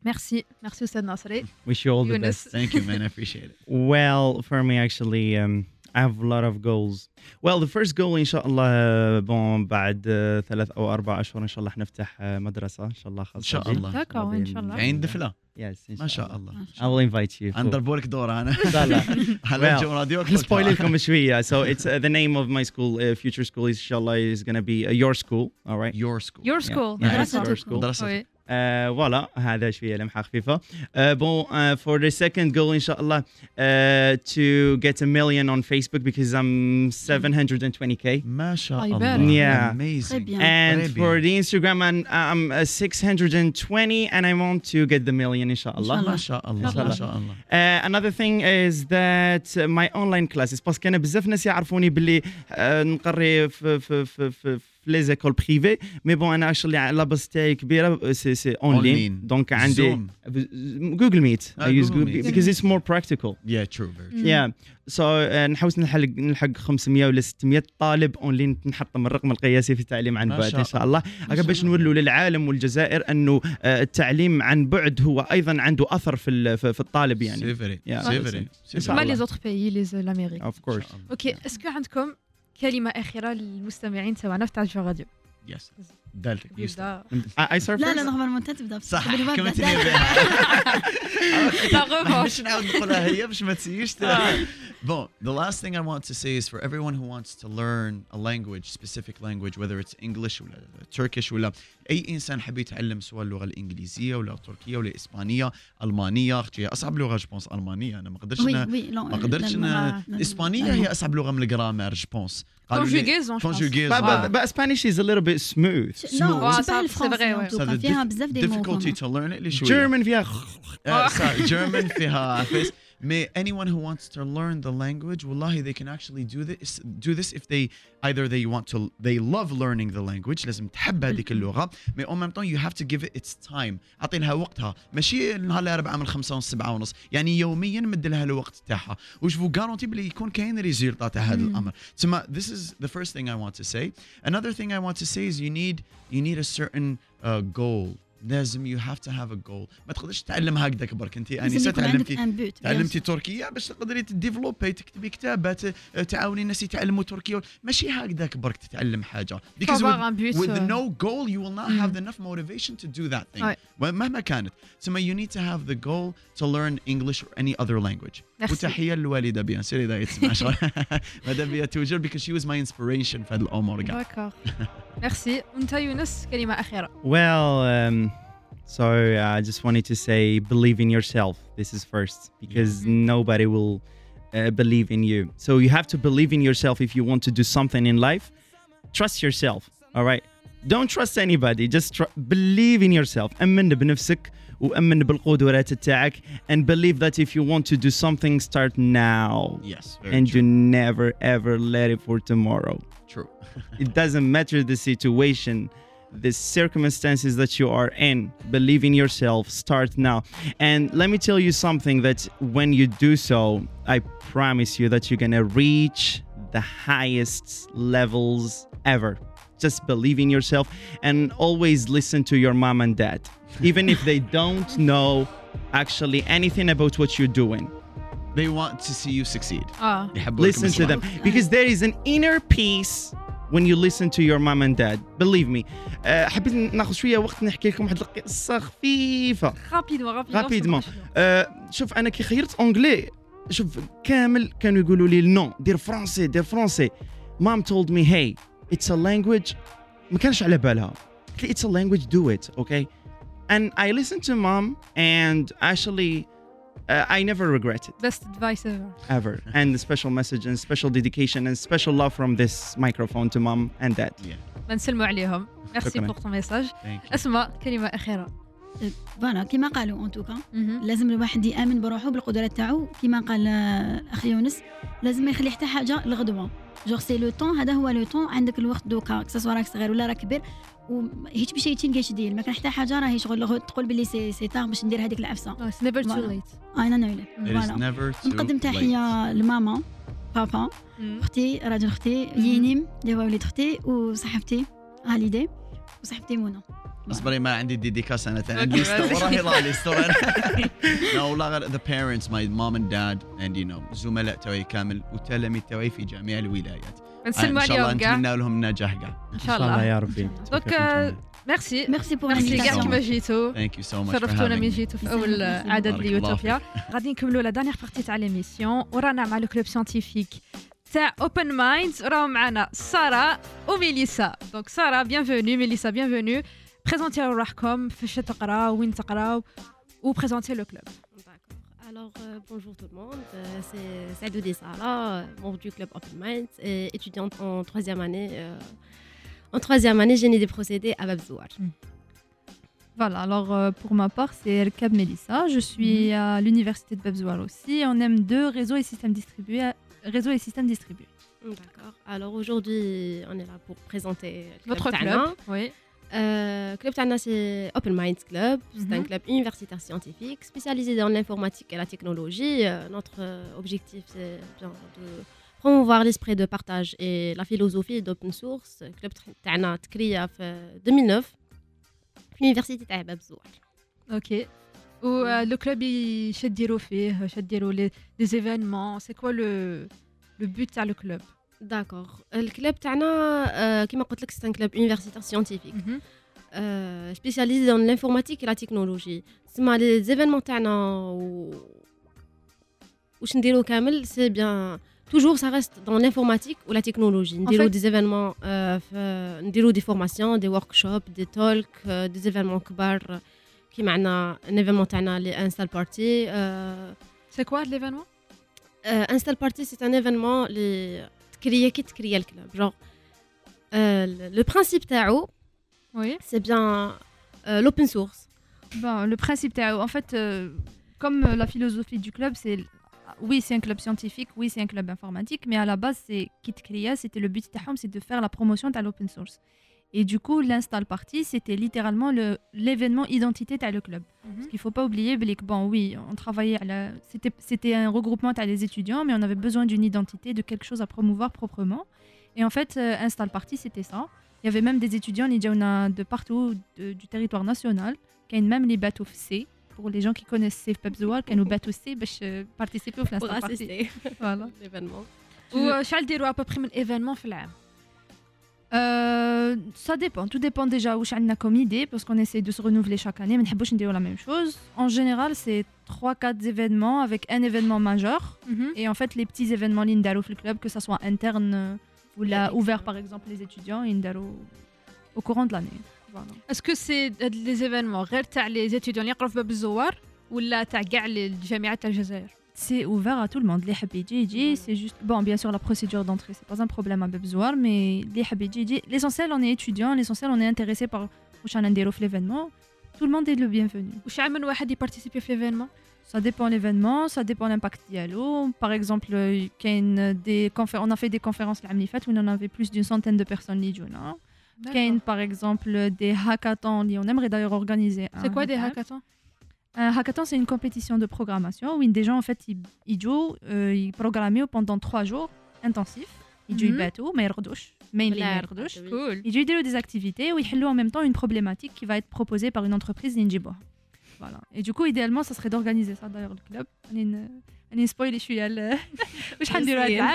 merci merci أستاذ ناصري Wish you all the يونس best. thank you man appreciate Well, for me, actually, um, I have a lot of goals. Well, the first goal إن شاء الله bon بعد آه، ثلاث أو أربع أشهر إن شاء الله حنفتح آه، مدرسة إن شاء الله خاصة ان شاء بي. الله d'accord ان شاء الله عين دفله Yes, إن ما شاء الله ما I شاء الله. will invite you. نضربوا لك دور أنا لا لا هلا Well, جو راديو نسبويل لكم شوية. So it's uh, the name of my school, uh, future school, إن شاء الله is gonna be uh, your school. All right. يور سكول يور Yeah. سكول Yeah, it's مدرسة your school. مدرسة وي Uh, voilà, هذا شوية لمحة خفيفة. Uh, bon, uh, for the second goal, إن شاء الله, uh, to get a million on Facebook because I'm 720k. ما شاء طيب. الله Yeah. Très amazing bien. And Very for big. the Instagram, I'm, I'm uh, 620 and I want to get the million, inshallah. Inshallah. ما شاء الله شاء ما الله. شاء الله Uh, another thing is that uh, my online classes باسكو كان بزاف ناس يعرفوني باللي uh, نقري في في في في في لي زيكول بريفي مي بون أنا actually la base تاعي كبيرة c'est c'est online Online. donc عندي. Google Meet I use Google Google Meet. because it's more practical. Yeah true very true. Yeah. So uh, نحوس نلحق نلحق 500 ولا 600 طالب اونلاين نحطم الرقم القياسي في التعليم عن بعد إن شاء الله. هكا باش نولوا للعالم والجزائر أنه آه، التعليم عن بعد هو أيضا عنده أثر في في الطالب يعني. C'est vrai. C'est شاء ما. لي زوتر بيي لي لامريك of course. أوكي اسكو عندكم كلمة أخيرة للمستمعين تبعنا في تعرف راديو. Yes. دالتك يوسف يبدا I, I start لا first? لا نورمالمون انت تبدأ. صح غوفوش باش نعاود نقولها هي باش ما تسيش. Bon, the last thing I want to say is for everyone who wants to learn a language, specific language, whether it's English ولا Turkish ولا أي إنسان حاب يتعلم سواء اللغة الإنجليزية ولا التركية ولا الإسبانية، ألمانية، أختي هي أصعب لغة جبونس ألمانية. أنا ما قدرتش ما قدرتش لا. هي أصعب لغة من الجرامر جبونس كونجوغيزون conjugaison But, Ah. but, but Spanish is a little bit smooth. نو Ah, شبه ça, الفرنسي c'est vrai, en ouais. tout So cas. the فيها dif- بزاف دي مو difficulty to learn it اللي شوية German فيها Uh, so German فيها عفاس may anyone who wants to learn the language والله they can actually do this do this if they either they want to they love learning the language لازم تحب هذيك اللغة mais en même temps you have to give it its time أعطي لها وقتها ماشي نهار الأربعاء من خمسة ونص سبعة ونص يعني يوميا مد لها الوقت تاعها وش فو garanti بلي يكون كاين ريزولتا تاع هذا الأمر تسمى this is the first thing I want to say another thing I want to say is you need you need a certain uh, goal لازم you have to have a goal ما تقدرش تعلم هكذاك برك انت لازم انسه يكون عندك تعلمتي ان بوت تعلمتي تركيا باش تقدري تديفلوبي تكتبي كتابات آه، تعاوني الناس يتعلموا تركيا ماشي هكذاك برك تتعلم حاجه because avoir with, un but, with euh. no goal you will not have enough motivation to do that thing Ouais. مهما كانت ثم you need to have the goal to learn English or any other language Merci. وتحيه للوالده بيان سير اذا يتسمع شغل ماذا بيا توجر because she was my inspiration في هذه الامور كاع داكور ميرسي وانت يونس كلمه اخيره Well, um, so uh, I just wanted to say believe in yourself. This is first because nobody will uh, believe in you. So you have to believe in yourself if you want to do something in life. Trust yourself. All right. Don't trust anybody. Just tr- believe in yourself. أمن بنفسك وأمن بالقدرات تاعك and believe that if you want to do something, start now. yes very And true. do never ever let it for tomorrow. true It doesn't matter the situation, the circumstances that you are in. Believe in yourself. Start now. And let me tell you something that when you do so, I promise you that you're going to reach the highest levels ever. Just believe in yourself and always listen to your mom and dad, even if they don't know actually anything about what you're doing. they want to see you succeed اه يحبوا لكم listen to الصلاة. them because there is an inner peace when you listen to your mom and dad believe me أه حبيت ناخذ شويه وقت نحكي لكم واحد القصه خفيفه رابيدمون رابيدمون رابيدمون أه شوف انا كي خيرت اونجلي شوف كامل كانوا يقولوا لي نو دير فرونسي دير فرونسي مام told me hey it's a language ما كانش على بالها قلت لي it's a language do it okay and I listened to mom and actually uh, I never regret it بيست ادفايس ايفر ever. and a special message and special dedication and special love from this microphone to mom and dad. نسلموا عليهم ميرسي شكراً. بور طون ميساج Thank you. voilà كيما قالوا en tout cas. لازم الواحد يآمن بروحه بالقدرات تاعو. كيما قال آه، الاخ يونس لازم ما يخلي حتى حاجة لغدوة. toujours c'est le temps هذا هو le temps عندك الوقت دوكا que ce soit راك صغير ولا راك كبير. وهيك بشي تلقى دير. ما كان حتى حاجة راهي شغل تقول باللي سي سي تاغ باش ندير هذيك العفسة. Too Voilà. late. أنا never too نقدم. تحيه لماما بابا أختي راجل أختي ينيم اللي هو وليد أختي وصاحبتي هاليدي وصاحبتي منى. اصبري ما عندي ديديكاس أنا ليست right. وراهي لا والله غير the parents my mom and dad and you know زملاء توعي كامل وتلاميذ توعي في جميع الولايات. نسلموا إن شاء الله عليهم كاع نتمنى لهم النجاح كاع إن شاء الله. يا ربي. دونك آه، ميرسي. ميرسي بور ميرسي كاع كيما. جيتو. ثانك يو سو ماتش شرفتونا من جيتو في أول. عدد ليوتوبيا. غادي نكملوا لا دانيير بارتي تاع ليميسيون ورانا مع لو كلوب سيانتيفيك تاع اوبن مايندز راهم معنا سارة وميليسا. دونك ساره بيانفوني ميليسا بيانفوني بريزونتيو روحكم فاش تقراو وين تقراو وبريزونتي لو كلوب D'accord. Alors, euh, bonjour tout le monde. Euh, c'est Saïdou Dessara, euh, membre du club Open Minds et étudiante en troisième année. euh, en troisième année, génie des procédés à Babzouar. Voilà, alors euh, pour ma part, c'est Erkab Melissa. Je suis à l'université de Babzouar aussi. On aime deux réseaux et systèmes distribués. Réseaux et systèmes distribués. D'accord. Alors aujourd'hui, on est là pour présenter le votre Tana. club oui Euh, club Tana, c'est Open Minds Club. C'est un Mhm. club universitaire scientifique spécialisé dans l'informatique et la technologie. Euh, notre euh, objectif, c'est bien de promouvoir l'esprit de partage et la philosophie d'open source. Le club Tana a créé en 2009 في l'université تاع بابزوار. okay و le club اش ديروا فيه اش ديروا les événements c'est quoi le le but تاع le club d'accord ال club تاعنا آه، كيما قلت لك c'est un club universitaire scientifique spécialisé dans l'informatique et la technologie. تسمى les événements تاعنا و واش نديرو كامل c'est bien toujours ça reste dans l'informatique ou la technologie. نديرو fait- des événements euh, ف- نديرو des formations des workshops des talks euh, des événements كبار كيما عندنا un événement تاعنا اللي انستال بارتي سي كوا هاد ليفينمون انستال بارتي سي ان créer qui crée le club? Genre euh, le principe tao c'est bien euh, l'open source. Bon, le principe tao en fait euh, comme la philosophie du club c'est ah, oui, c'est un club scientifique, oui, c'est un club informatique, mais à la base, c'est Kit Kriya, c'était le but, c'est de faire la promotion de l'open source. Et du coup, l'install party, c'était littéralement l'événement identité as le club. Mm. Parce qu'il ne faut pas oublier, bon, oui, on travaillait. C'était un regroupement à les étudiants, mais on avait besoin d'une identité, de quelque chose à promouvoir proprement. Et en fait, euh, install party, c'était ça. Il y avait même des étudiants, on a de partout du territoire national, qui ont même les bateaux C. Pour les gens qui connaissent Safe Pebzoar, qui nous bateaux C, ben, pour participer au Pour assister à l'événement. Ou, euh, Charles à peu près un événement, euh, ça dépend. Tout dépend déjà où on a comme idée, parce qu'on essaye de se renouveler chaque année. Mais on dire la même chose. En général, c'est 3-4 événements avec un événement majeur. Mhm. Et en fait, les petits événements l'Indaro le club, que ça soit interne euh, ou là, ouvert par exemple les étudiants, l'Indaro au courant de l'année. Est-ce que c'est euh, des événements, les étudiants, les ou là, les c'est ouvert à tout le monde. Les Habidjiji, mm-hmm. c'est juste. Bon, bien sûr, la procédure d'entrée, c'est pas un problème à Bebzouar, mais les Habidjiji, l'essentiel, on est étudiant, l'essentiel, on est intéressé par l'événement. Tout le monde est le bienvenu. Ou y participer à l'événement? Ça dépend l'événement, ça dépend l'impact dialogue. Par exemple, euh, on a fait des conférences l'année où on en avait plus d'une centaine de personnes. Kane, hein. par exemple, des hackathons. On aimerait d'ailleurs organiser. C'est quoi des hackathons? Un hackathon, c'est une compétition de programmation où des gens, en fait, ils, jouent, euh, ils programment pendant trois jours intensifs. Ils jouent bateau, mais ils Cool. Ils jouent des activités où ils en même temps une problématique qui va être proposée par une entreprise d'Injibo. Voilà. Et du coup, idéalement, ça serait d'organiser ça d'ailleurs le club. On est spoilé, je suis à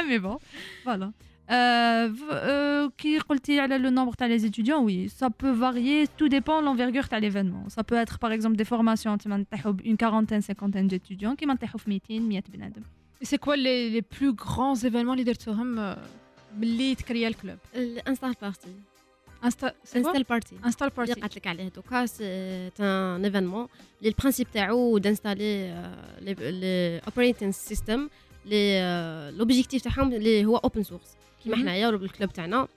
mais bon. Voilà. Euh, v- euh, كي قلتي على le nombre تاع les étudiants? Oui ça peut varier. Tout dépend de l'envergure تاع l'événement. Ça peut être par exemple des formations تما نطيحوا une quarantaine cinquantaine d'étudiants كيما نطيحوا في 200 100 بنادم c'est quoi les les plus grands événements اللي درتوهم آه، ملي تكريا ال club ال install party insta c'est quoi install party install اللي party قالت لك عليه donc c'est un événement اللي ال principe تاعو d'installer les operating system لي l'objectif تاعهم اللي هو open source كيما Mhm. حنايا بال club تاعنا.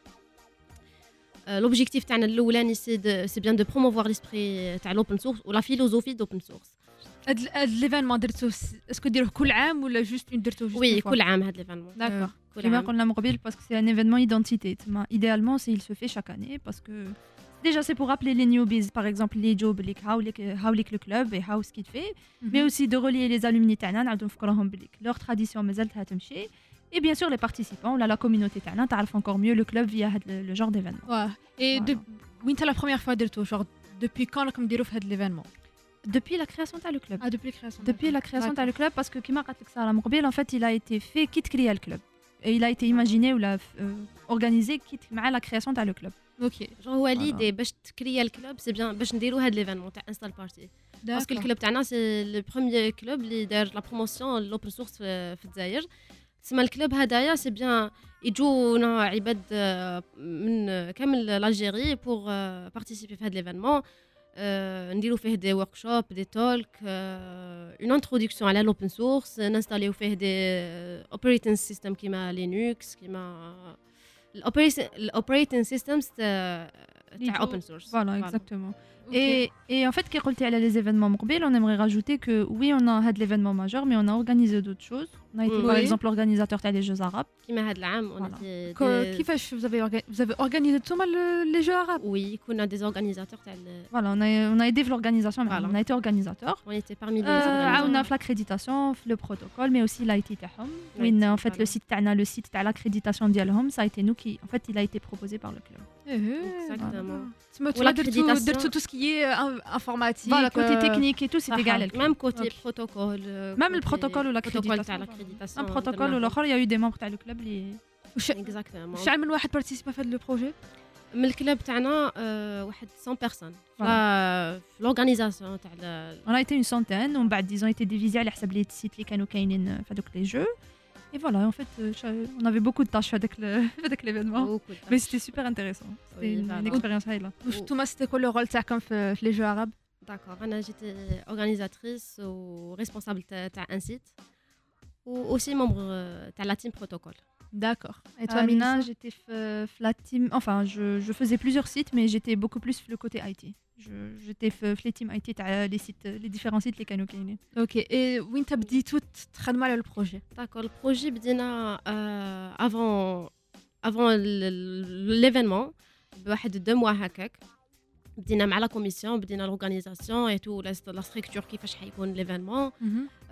l'objectif تاعنا الأولاني c'est de c'est bien de promouvoir l'esprit تاع ال open source ولا philosophie d'open source هاد هاد l'événement درتو est-ce que ديروه كل عام ولا juste درتو juste oui كل عام هاد l'événement d'accord كل كيما عام. قلنا من قبل parce que c'est un événement identité تما idéalement c'est il se fait chaque année parce que Déjà, c'est pour rappeler les newbies, par exemple, les jobs, les how le club et how ce qu'il fait, mais aussi de relier les alumni تاعنا نعاودو نفكرهم بلي. leur tradition مازالتها تمشي et bien sûr les participants la communauté تاعنا تعرف encore mieux le club via le genre d'événement. Ouais. Et de وين la première fois درتو genre depuis quand راكم ديروا في هذا l'événement depuis la création de le club. Ah, depuis la création. Depuis la création de le club, parce que Kima Sarah en fait, il a été fait quitte créer le club. Et il a été imaginé ou l'a euh, organisé quitte la création de le club. Ok. Genre, Walid, et باش créer le club, c'est bien باش نديروا هذا l'événement تاع install party. Parce que le club تاعنا c'est le premier club اللي دار la promotion l'open source في الجزائر. تسمى ال club هدايا c'est bien يجونا عباد من كامل l'Algérie pour participer في هذا l'événement نديرو فيه des workshops des talks une introduction على l'open source نستاليو فيه des operating system كيما Linux كيما الاوبريتنج سيستمز تاع اوبن سورس فوالا اكزاكتومون Et, et, en fait, qui est les événements mobiles, on aimerait rajouter que oui, on a had l'événement majeur, mais on a organisé d'autres choses. On a été oui. par exemple organisateur des Jeux arabes. Qui m'a voilà. fait vous avez, vous avez organisé tout mal les Jeux arabes? Oui, on a des organisateurs. Voilà, on a, on a aidé l'organisation, voilà. on a été organisateur. On était parmi les euh, organisateurs. On a fait l'accréditation, le protocole, mais aussi l'IT. Oui, en fait, le site, le site de l'accréditation d'Yalhom, ça a été nous qui, en fait, il a été proposé par le club. Exactement. Voilà. Tu tout ce qui est informatique. Voilà, côté technique et tout, c'est égal. Même côté protocole. Même le protocole ou l'accréditation. Un protocole ou l'autre, il y a eu des membres du club. Exactement. شحال من واحد participe à le projet من الكلاب تاعنا واحد 100 بيرسون في لورغانيزاسيون تاع On a été une centaine ومن بعد ils ont été divisés على حسب les sites اللي كانوا كاينين في هذوك les jeux Et voilà, en fait, on avait beaucoup de tâches avec l'événement. Mais c'était super intéressant. C'était une, une expérience là. Thomas, c'était quoi le rôle comme les Jeux arabes? D'accord, j'étais organisatrice ou responsable d'un site ou aussi membre de la team protocole. D'accord. Et toi, Mina J'étais la team. Enfin, je, je, faisais plusieurs sites, mais j'étais beaucoup plus le côté IT. J'étais la team IT, les, sites, les différents sites, les canaux qui Ok. Et où tu as dit tout très mal le projet D'accord. Le projet, بدينا euh, avant, avant l'événement, بواحد deux mois هكاك. بدينا مع la commission بدينا l'organisation et tout la structure كيفاش حيكون l'événement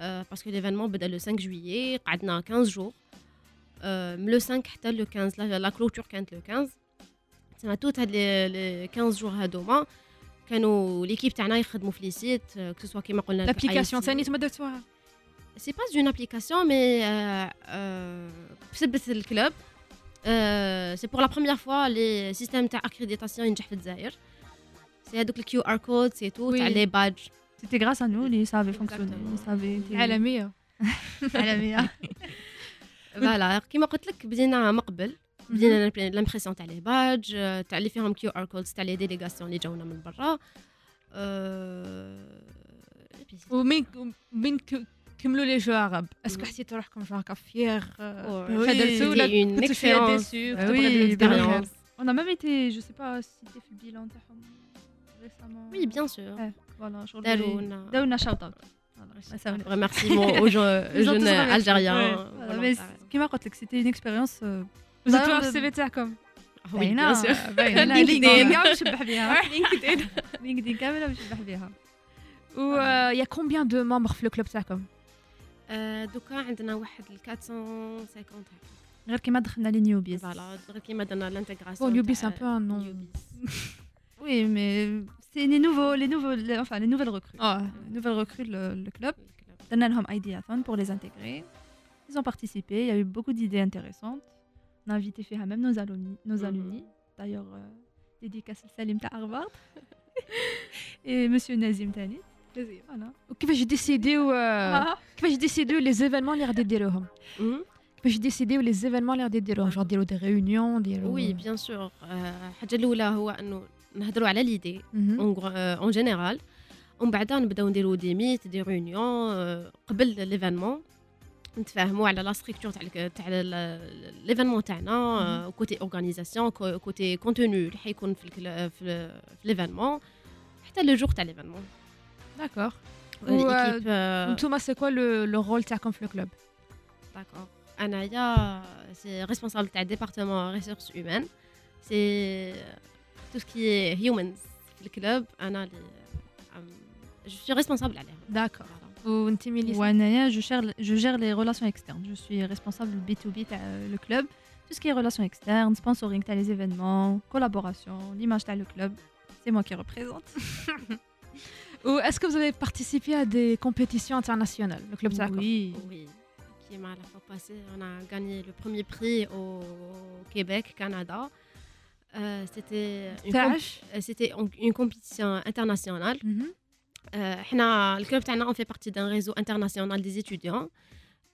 parce que l'événement بدا le 5 juillet قعدنا 15 jours من le 5 حتى le 15 la clôture كانت le 15 تسمى toute هاد les 15 jours هادوما كانوا l'équipe تاعنا يخدموا في les sites que ce soit كيما قلنا l'application ثاني تما درتوها؟ c'est pas une application mais بسبة ال club c'est pour la première fois les systèmes تاع accréditation ينجح في الجزائر. c'est هذوك ال QR code c'est tout تاع les badges c'était grâce à nous لي ça fait fonctionner لي ça fait عالميه عالميه فوالا كيما قلت لك بدينا من قبل بدينا لامبرسيون تاع لي بادج تاع اللي فيهم كيو ار كودز تاع لي ديليغاسيون اللي جاونا من برا ومين مين كملوا لي جو عرب اسكو حسيتوا روحكم جو هكا فيير درتو ولا كنتو فيها ديسو وي On a même été, je sais pas si c'était fait le bilan récemment. Oui, bien sûr. Ouais, voilà, je Darouna. Darouna, shout out. Remerciement aux jeunes algériens. Mais qui m'a raconté que c'était une expérience vous êtes في السي في تاعكم Oui, bien sûr. لينكدين كامل مشبح بها لينكدين لينكدين كامل مشبح بها و يا كومبيان دو ممبر في الكلوب تاعكم دوكا عندنا واحد 450 هكا غير كيما دخلنا لي نيوبيز فوالا غير كيما درنا لانتيغراسيون نيوبيز ان بو ان نون Oui, mais c'est les nouveaux, les nouveaux, les, enfin les nouvelles recrues. Oh. Les nouvelles recrues, le, le club. Danelhom Ideathon pour les intégrer. Ils ont participé, il y a eu beaucoup d'idées intéressantes. On a invité faire même nos alumni. Nos alumni. D'ailleurs, euh, dédicace Salim ta Harvard. Et monsieur Nazim Tani. Voilà. كيفاش décidez كيفاش décidez les événements اللي غادي ديروهم كيفاش décidez les événements اللي غادي ديروهم genre ديروا des réunions ديروا oui bien sûr الحاجة الاولى هو انه نهضروا على l'idée en général ومن بعد نبداو نديروا des meets des réunions قبل l'événement نتفاهموا على la structure تاع تاع l'événement تاعنا côté organisation côté contenu اللي حيكون في في l'événement حتى le jour تاع l'événement d'accord نتوما c'est quoi le rôle تاعكم في ال club d'accord انايا c'est responsable تاع département ressources humaines سي تو سكي هيومنز في الكلوب أنا اللي جو سوي ريسبونسابل عليها داكور je gère, je gère les relations externes. Je suis responsable B2B, euh, le club. Tout ce qui est relations externes, sponsoring, les événements, collaboration, l'image, le club. C'est moi qui représente. Ou est-ce que vous avez participé à des compétitions internationales, le club Oui. Oui. Qui m'a la fois passée, on a gagné le premier prix au Québec, Canada. Euh, c'était euh, une, compétition internationale. Mhm. حنا ال club تاعنا on fait partie d'un réseau international des étudiants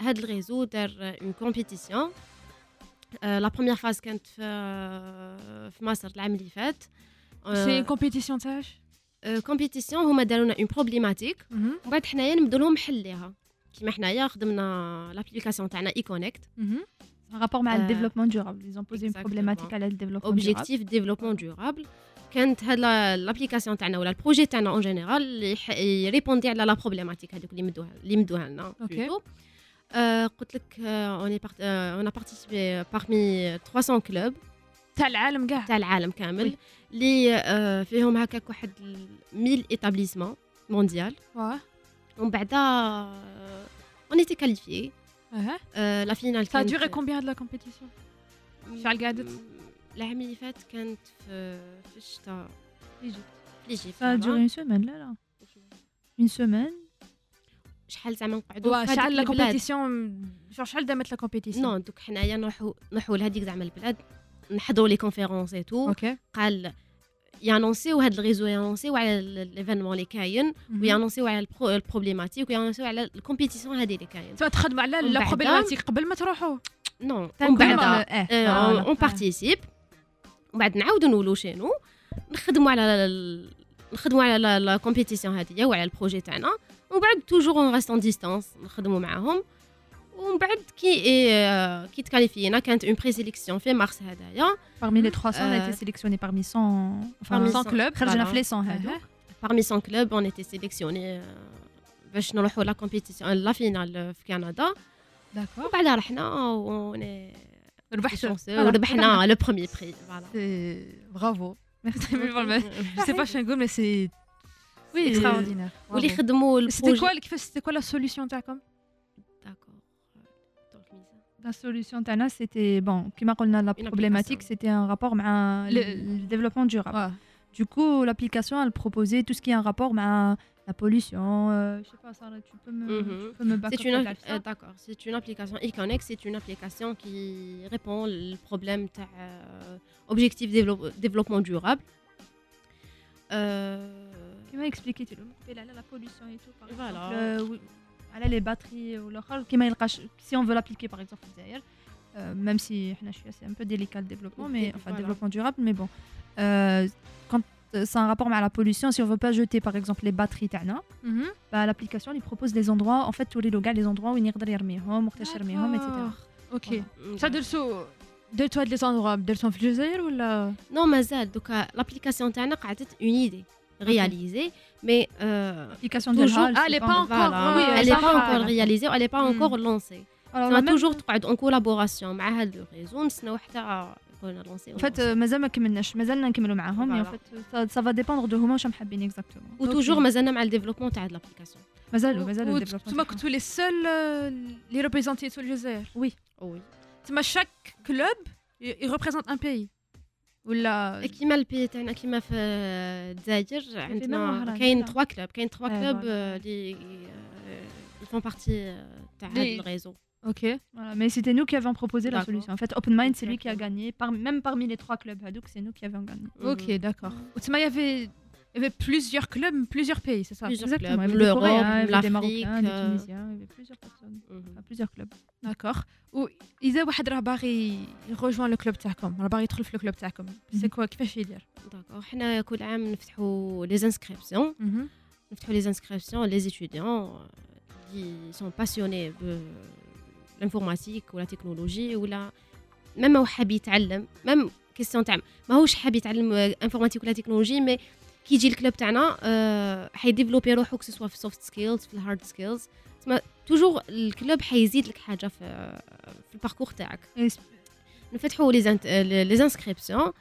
هاد ال réseau دار une compétition la première phase كانت في في مصر العام اللي فات c'est compétition تاعش compétition هما دارونا une problématique Mhm. ومن بعد حنايا نبدو لهم حل ليها كيما حنايا خدمنا l'application تاعنا E-Connect Mhm. Un rapport avec le Euh, développement durable. Ils ont posé une exactement. problématique à le développement durable. objectif développement durable كانت هاد l'application تاعنا ولا ال projet تاعنا en général يريبوندي على la problématique هذوك اللي مدوها اللي مدوها لنا. plutôt. آه، قلت لك on on participait parmi 300 clubs تاع العالم كاع. تاع العالم كامل. اللي آه، فيهم هكاك واحد 1000 établissements mondial واه ومن بعدا on était qualifiés أها la finale Ça a duré combien de la compétition? شحال قعدت؟ العام اللي فات كانت في في الشتاء في Egypte Ça a duré une semaine, là, là. Une semaine. شحال زعما نقعدوا في شحال la. compétition شحال دامت la compétition non donc حنايا نروحوا نروحوا لهذيك زعما البلاد نحضروا les conférences et tout قال يانونسيو هذا ال réseau يانونسيو على l'événement اللي كاين ويانونسيو على ال pro- ال problématique ويانونسيو على ال compétition هذه اللي كاين. تبقى تخدموا على la problématique قبل ما تروحوا non تنكون بعد on participe ومن بعد نعاودوا نولوا شنو نخدموا على نخدموا على la compétition هذه وعلى ال projet تاعنا ومن بعد toujours on reste en distance نخدموا معاهم ومن بعد كي إيه كي تكاليفينا كانت une pré-sélection في مارس هذايا Parmi les 300, on a Euh, été sélectionné parmi 100. Enfin, parmi 100 100 clubs. voilà. خرجنا في les 100 هادو. parmi 100 clubs on était sélectionnés باش نروحوا لا كومبيتيسيون لا فينال في كندا داكور وبعدها رحنا وني ربحتوا وربحنا لو بروميير بري فوالا برافو Je sais pas Shango mais c'est Oui, Et- extraordinaire. واللي Bravo. خدموا C'était البروجي quoi كيفاش c'était quoi la solution تاعكم D'accord. Donc, mise. La solution تاعنا c'était bon, كما قلنا la Une problématique application. c'était un rapport مع Le- le, le développement durable. Ouais. Du coup, l'application elle proposait tout ce qui est un rapport مع la pollution. Euh, je sais pas, Sarah, tu peux me, mm C'est une, euh, d'accord. C'est une application Econex. C'est une application qui répond au problème euh, objectif développe, développement durable. Euh, qui m'a expliqué tu la pollution et tout. Par voilà. Exemple, euh, les batteries ou si on veut l'appliquer par exemple d'ailleurs, même si c'est un peu délicat le développement, mais enfin développement durable, mais bon, euh, quand c'est un rapport avec la pollution si on veut pas jeter par exemple les batteries تاعنا Mhm. bah, l'application il propose des endroits en fait tous les locaux les endroits où يقدر يرميهم وقتاش يرميهم etc اوكي voilà. ça درتو درتو هاد لي زوندروا درتهم في الجزائر ولا Non, مازال دوكا l'application تاعنا قعدت une idée réalisée mais euh, l'application Toujours- ديالها Ah, elle est pas encore, voilà, oui, elle n'est ça pas va, encore là. réalisée elle n'est pas Mm. encore lancée alors ça même- va toujours تقعد en collaboration مع هذا الريزو نستناو حتى en fait euh, مازال ما كملناش مازالنا نكملوا معاهم ça va dépendre de هما واش حابين exactement. و toujours مازالنا مع ال développement تاع l'application. مازالوا مازالوا ال développement انتوما كنتوا les seuls اللي ريبريزونتيتو الجزائر oui. تما chaque club يريبريزونت un pays ولا كيما ال pays تاعنا كيما في الجزائر عندنا كاين. 3 clubs كاين 3 إيه، clubs. اللي يفون بارتي تاع هذا لي- الريزو اوكي Voilà, mais c'était nous qui avions proposé la D'accord. solution. En fait, Open Mind, c'est lui qui a Exactement. gagné. Par- même parmi les trois clubs Hadouk, c'est nous qui avions gagné. اوكي داكور وتما يافي Il y avait plusieurs clubs, plusieurs pays, c'est ça Plusieurs Exactement. clubs, Il y avait des l'Europe, Coréens, il y avait des l'Afrique, Marocains, des euh, Tunisiens, il y avait plusieurs personnes, enfin, plusieurs clubs. D'accord. وإذا واحد راه باغي يروجوان لو كلوب تاعكم راه باغي يدخل في لو كلوب تاعكم سي كوا كيفاش يدير داكور حنا كل عام نفتحوا لي انسكريبسيون نفتحوا لي انسكريبسيون لي ستوديون اللي سون باسيوني ب ال informatique ولا تكنولوجي ولا même هو حاب يتعلم même question تاع ماهوش حاب يتعلم informatique ولا technologie mais كي يجي ال club تاعنا آه، حي développer روحو soit في ال soft skills في ال hard skills تسمى toujours ال club حيزيد لك حاجة في في ال parcours تاعك نفتحوا les les inscriptions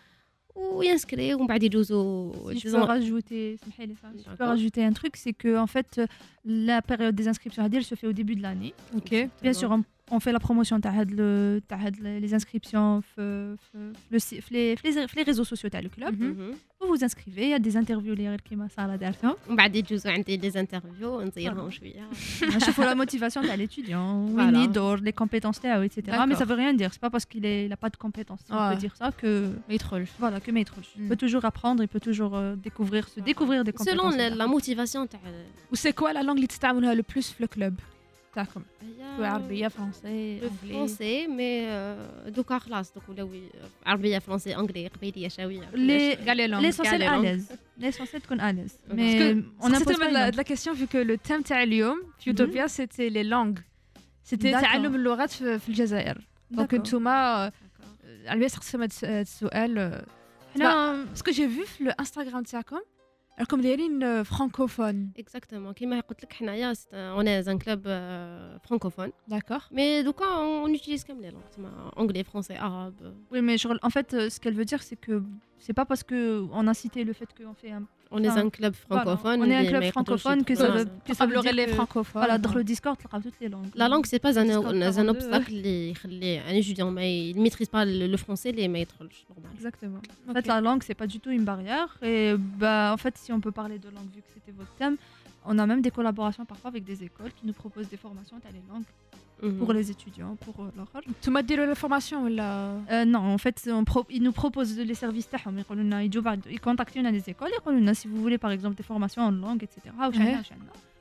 وينسكري ومن بعد يجوزوا Si je peux rajouter, اسمحي لي, je peux rajouter un truc, c'est que en fait, la période des inscriptions à dire, se fait au début de l'année. Ok. Bien sûr, on, on fait la promotion تاع هاد le- تاع هاد les inscriptions في- في- في le si- في les- في les- في les réseaux sociaux تاع le club. مهم. Vous vous inscrivez, il y a des interviews اللي غير كيما سارة دارتهم. ومن بعد يجوزوا عندي لي زانترفيو نزيرهم شويه نشوفوا la motivation تاع l'étudiant, Voilà. وين يدور, les compétences تاعو, etc. Mais ça D'accord. veut rien dire. C'est pas parce qu'il est- il a pas de compétences. On Ouais. peut dire ça que ما يدخلش voilà que ما يدخلش. Il Mm. peut toujours apprendre, il peut toujours euh, découvrir, se découvrir des compétences. سولون تاعو. لا موتيفاسيون تاع وسي كوا لا لونغ اللي تستعملوها لو بلوس في الكلوب تاعكم هي عربية فرونسي انجلي فرونسي مي دوكا خلاص دوك ولاو عربية فرونسي انجلي قبيلية شاويه Les- كاع لي لونغ L'essentiel les à langues. l'aise. L'essentiel تكون à l'aise. Parce Mais que on c'était impose pas la, une de la question vu que le thème تاع اليوم في Mhm. يوتوبيا سيتي لي لونغ سيتي D'accord. تعلم اللغات في, في الجزائر دونك D'accord. انتوما على بالي تقسم هاد الس- هاد السؤال حنا باسكو جي في في الانستغرام تاعكم راكم دايرين فرانكوفون اكزاكتومون كيما قلت لك حنايا اون ان كلوب فرانكوفون داكور مي دوكا اون يوتيليز كامل لي لونغ تسمى انجلي فرونسي عرب Oui, mais je- en fait, euh, ce qu'elle veut dire, c'est que c'est pas parce que on a cité le fait qu'on fait un. اون Enfin, ان كلوب voilà, فرانكوفون on est un club francophone que ça veut, que ça veut تقبلوا غير dire لي que- فرانكوفون Voilà, dans le Discord, tu toutes les langues. لا لونغ سي با ان Discord ان 42. اوبستاكل اللي يخلي ان ايتيديون ما يميتريز با لو فرونسي اللي ما يدخلش نورمال Exactement. En Ok. fait, la langue, c'est pas du tout une barrière. Et bah, en fait, si on peut parler de langue, vu que c'était votre thème, On a même des collaborations parfois avec des écoles qui nous proposent des formations dans les langues pour mhm. les étudiants, pour euh, leur Tu m'as dit la formation ou la... Euh, non, en fait, ils nous proposent les services. Ils contactent les écoles et si vous voulez par exemple des formations en langue, etc.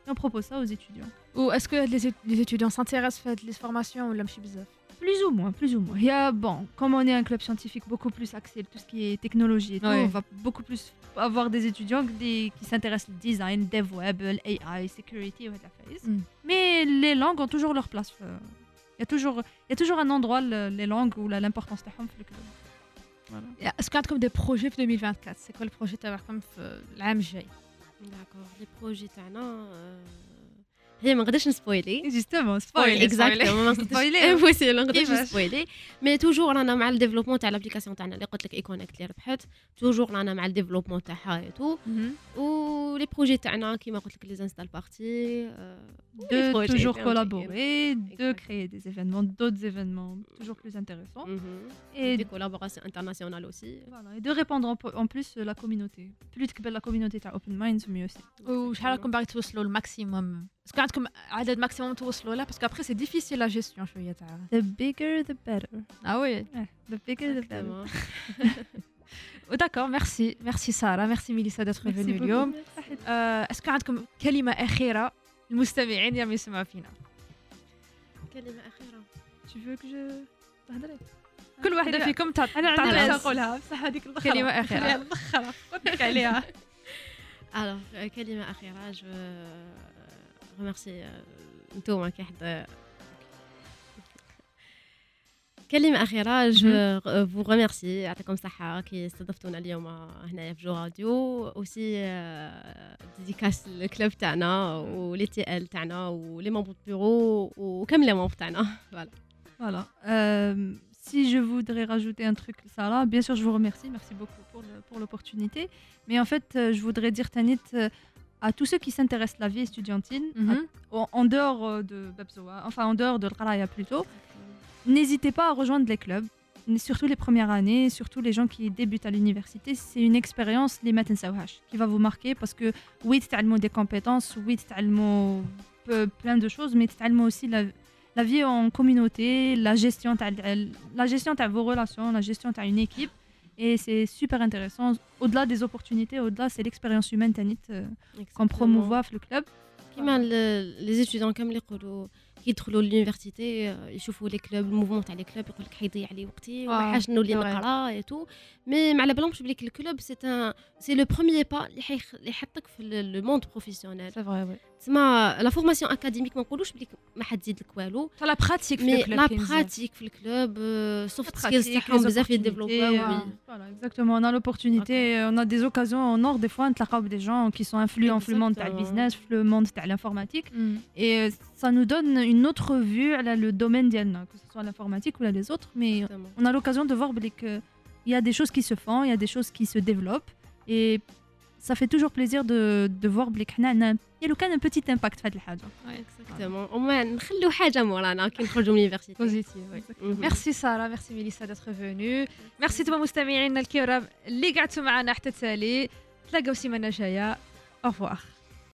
Et on propose ça aux étudiants. Ou est-ce que les, étudiants s'intéressent à les formations ou l'homme bizarre Plus ou moins, plus ou moins. Il y a, bon, comme on est un club scientifique beaucoup plus axé tout ce qui est technologie et tout, Ouais. on va beaucoup plus avoir des étudiants des- qui s'intéressent au design, dev web, AI, security, ou la phase. Mm. Mais les langues ont toujours leur place. euh, Il y a toujours, il y a toujours un endroit le- les langues où la- l'importance تاعهم في الكلاب. Voilà. اسكو عندكم دي بروجي في 2024 سي كوا البروجي تاعكم في العام الجاي داكور لي بروجي تاعنا آه، هي ما نقدرش نسبويلي Justement, اكزاكتومون ما Spoiler. امبوسيبل ما نقدرش كيفاش؟ نسبويلي مي توجور رانا مع الديفلوبمون تاع لابليكاسيون تاعنا اللي قلت لك ايكونيكت اللي ربحت توجور رانا مع الديفلوبمون تاعها اي تو و لي بروجي تاعنا كيما قلت لك لي انستال بارتي de projets, toujours ok. collaborer, de Exact. créer des événements, d'autres événements toujours plus intéressants. et Et, des collaborations internationales aussi voilà, et de répandre en, en plus euh, la communauté. Plus tu la communauté à Open Minds, mieux c'est. وشحال راكم باغي توصلوا الماكسيموم اسكو عندكم عدد maximum توصلوا له parce que après c'est difficile la gestion شوية تاع The bigger the better. آه oui The bigger the better. Exactement. d'accord merci merci ساره ميرسي ميليسا d'être Merci venues beaucoup. اليوم آه، est-ce que عندكم كلمه اخيره المستمعين اللي يسمعوا فينا كلمه اخيره Tu veux que je تهضري؟ كل واحدة أنا- فيكم تعطي أنا عندي تعطي باش نقولها بصح هذيك الاخرى كلمة أخيرة. خليها الاخرى قلت عليها Alors, كلمة أخيرة je veux remercier euh, نتوما كي حد كلمة أخيرة جو فو ريميرسي يعطيكم الصحة كي استضفتونا اليوم هنايا في جو راديو اوسي ديديكاس الكلوب تاعنا ولي تي ال تاعنا ولي ممبر بيرو وكامل لي ممبر تاعنا فوالا Voilà. Euh, si je voudrais rajouter un truc, Sarah, bien sûr, je vous remercie. Merci beaucoup pour le- pour l'opportunité. Mais en fait, euh, je voudrais dire, Tanit, euh, à tous ceux qui s'intéressent à la vie étudiantine, mhm. en dehors euh, de Babzoa, enfin en dehors de Ralaya plutôt, n'hésitez pas à rejoindre les clubs, surtout les premières années, surtout les gens qui débutent à l'université. C'est une expérience, les matins qui va vous marquer parce que oui, tu des compétences, oui, tu plein de choses, mais tu aussi la, la vie en communauté, la gestion, la gestion de vos relations, la gestion d'une équipe. Et c'est super intéressant. Au-delà des opportunités, au-delà, c'est l'expérience humaine Tanit, euh, qu'on promouvoit في le club. كيما لي زيتيدون كامل يقولوا كي يدخلوا لونيفرسيتي آه، يشوفوا لي كلوب الموفمون تاع لي كلوب يقول لك حيضيع لي وقتي آه، وحاجه نولي c'est vrai. نقرا اي تو مي ما على بالهمش بلي الكلوب سي ان سي لو بروميير با اللي حيخ- اللي يحطك في لو موند بروفيسيونيل سي فري وي تسمى لا فورماسيون اكاديميك ما نقولوش بلي ما حتزيد لك والو لا براتيك في مي الكلوب لا كاين بزاف. براتيك في الكلوب سوفت pratique, سكيلز les تاعهم بزاف opportunités, يديفلوباو euh, وي Voilà, exactement. On a l'opportunité, on a des occasions en or, des fois, on travaille des gens qui sont influents dans le monde du Exactement. business, le monde de l'informatique. مم. Et euh, ça nous donne une autre vue à la- le domaine d'Yalna, que ce soit l'informatique ou là, les autres. Mais on a l'occasion de voir بلي que il y a des choses qui se font, il y a des choses qui se développent. Et ça fait toujours plaisir de, de voir بلي حنا عندنا يا لو كان un petit impact في هذه الحاجة. Exactement. Au moins نخلوا حاجة مورانا كي نخرجوا من ال université. positive Mhm. merci ساره ميرسي ميليسا d'être venues merci توما مستمعينا الكرام اللي قعدتوا معنا حتى تالي تلاقاو السيمانه الجايه au revoir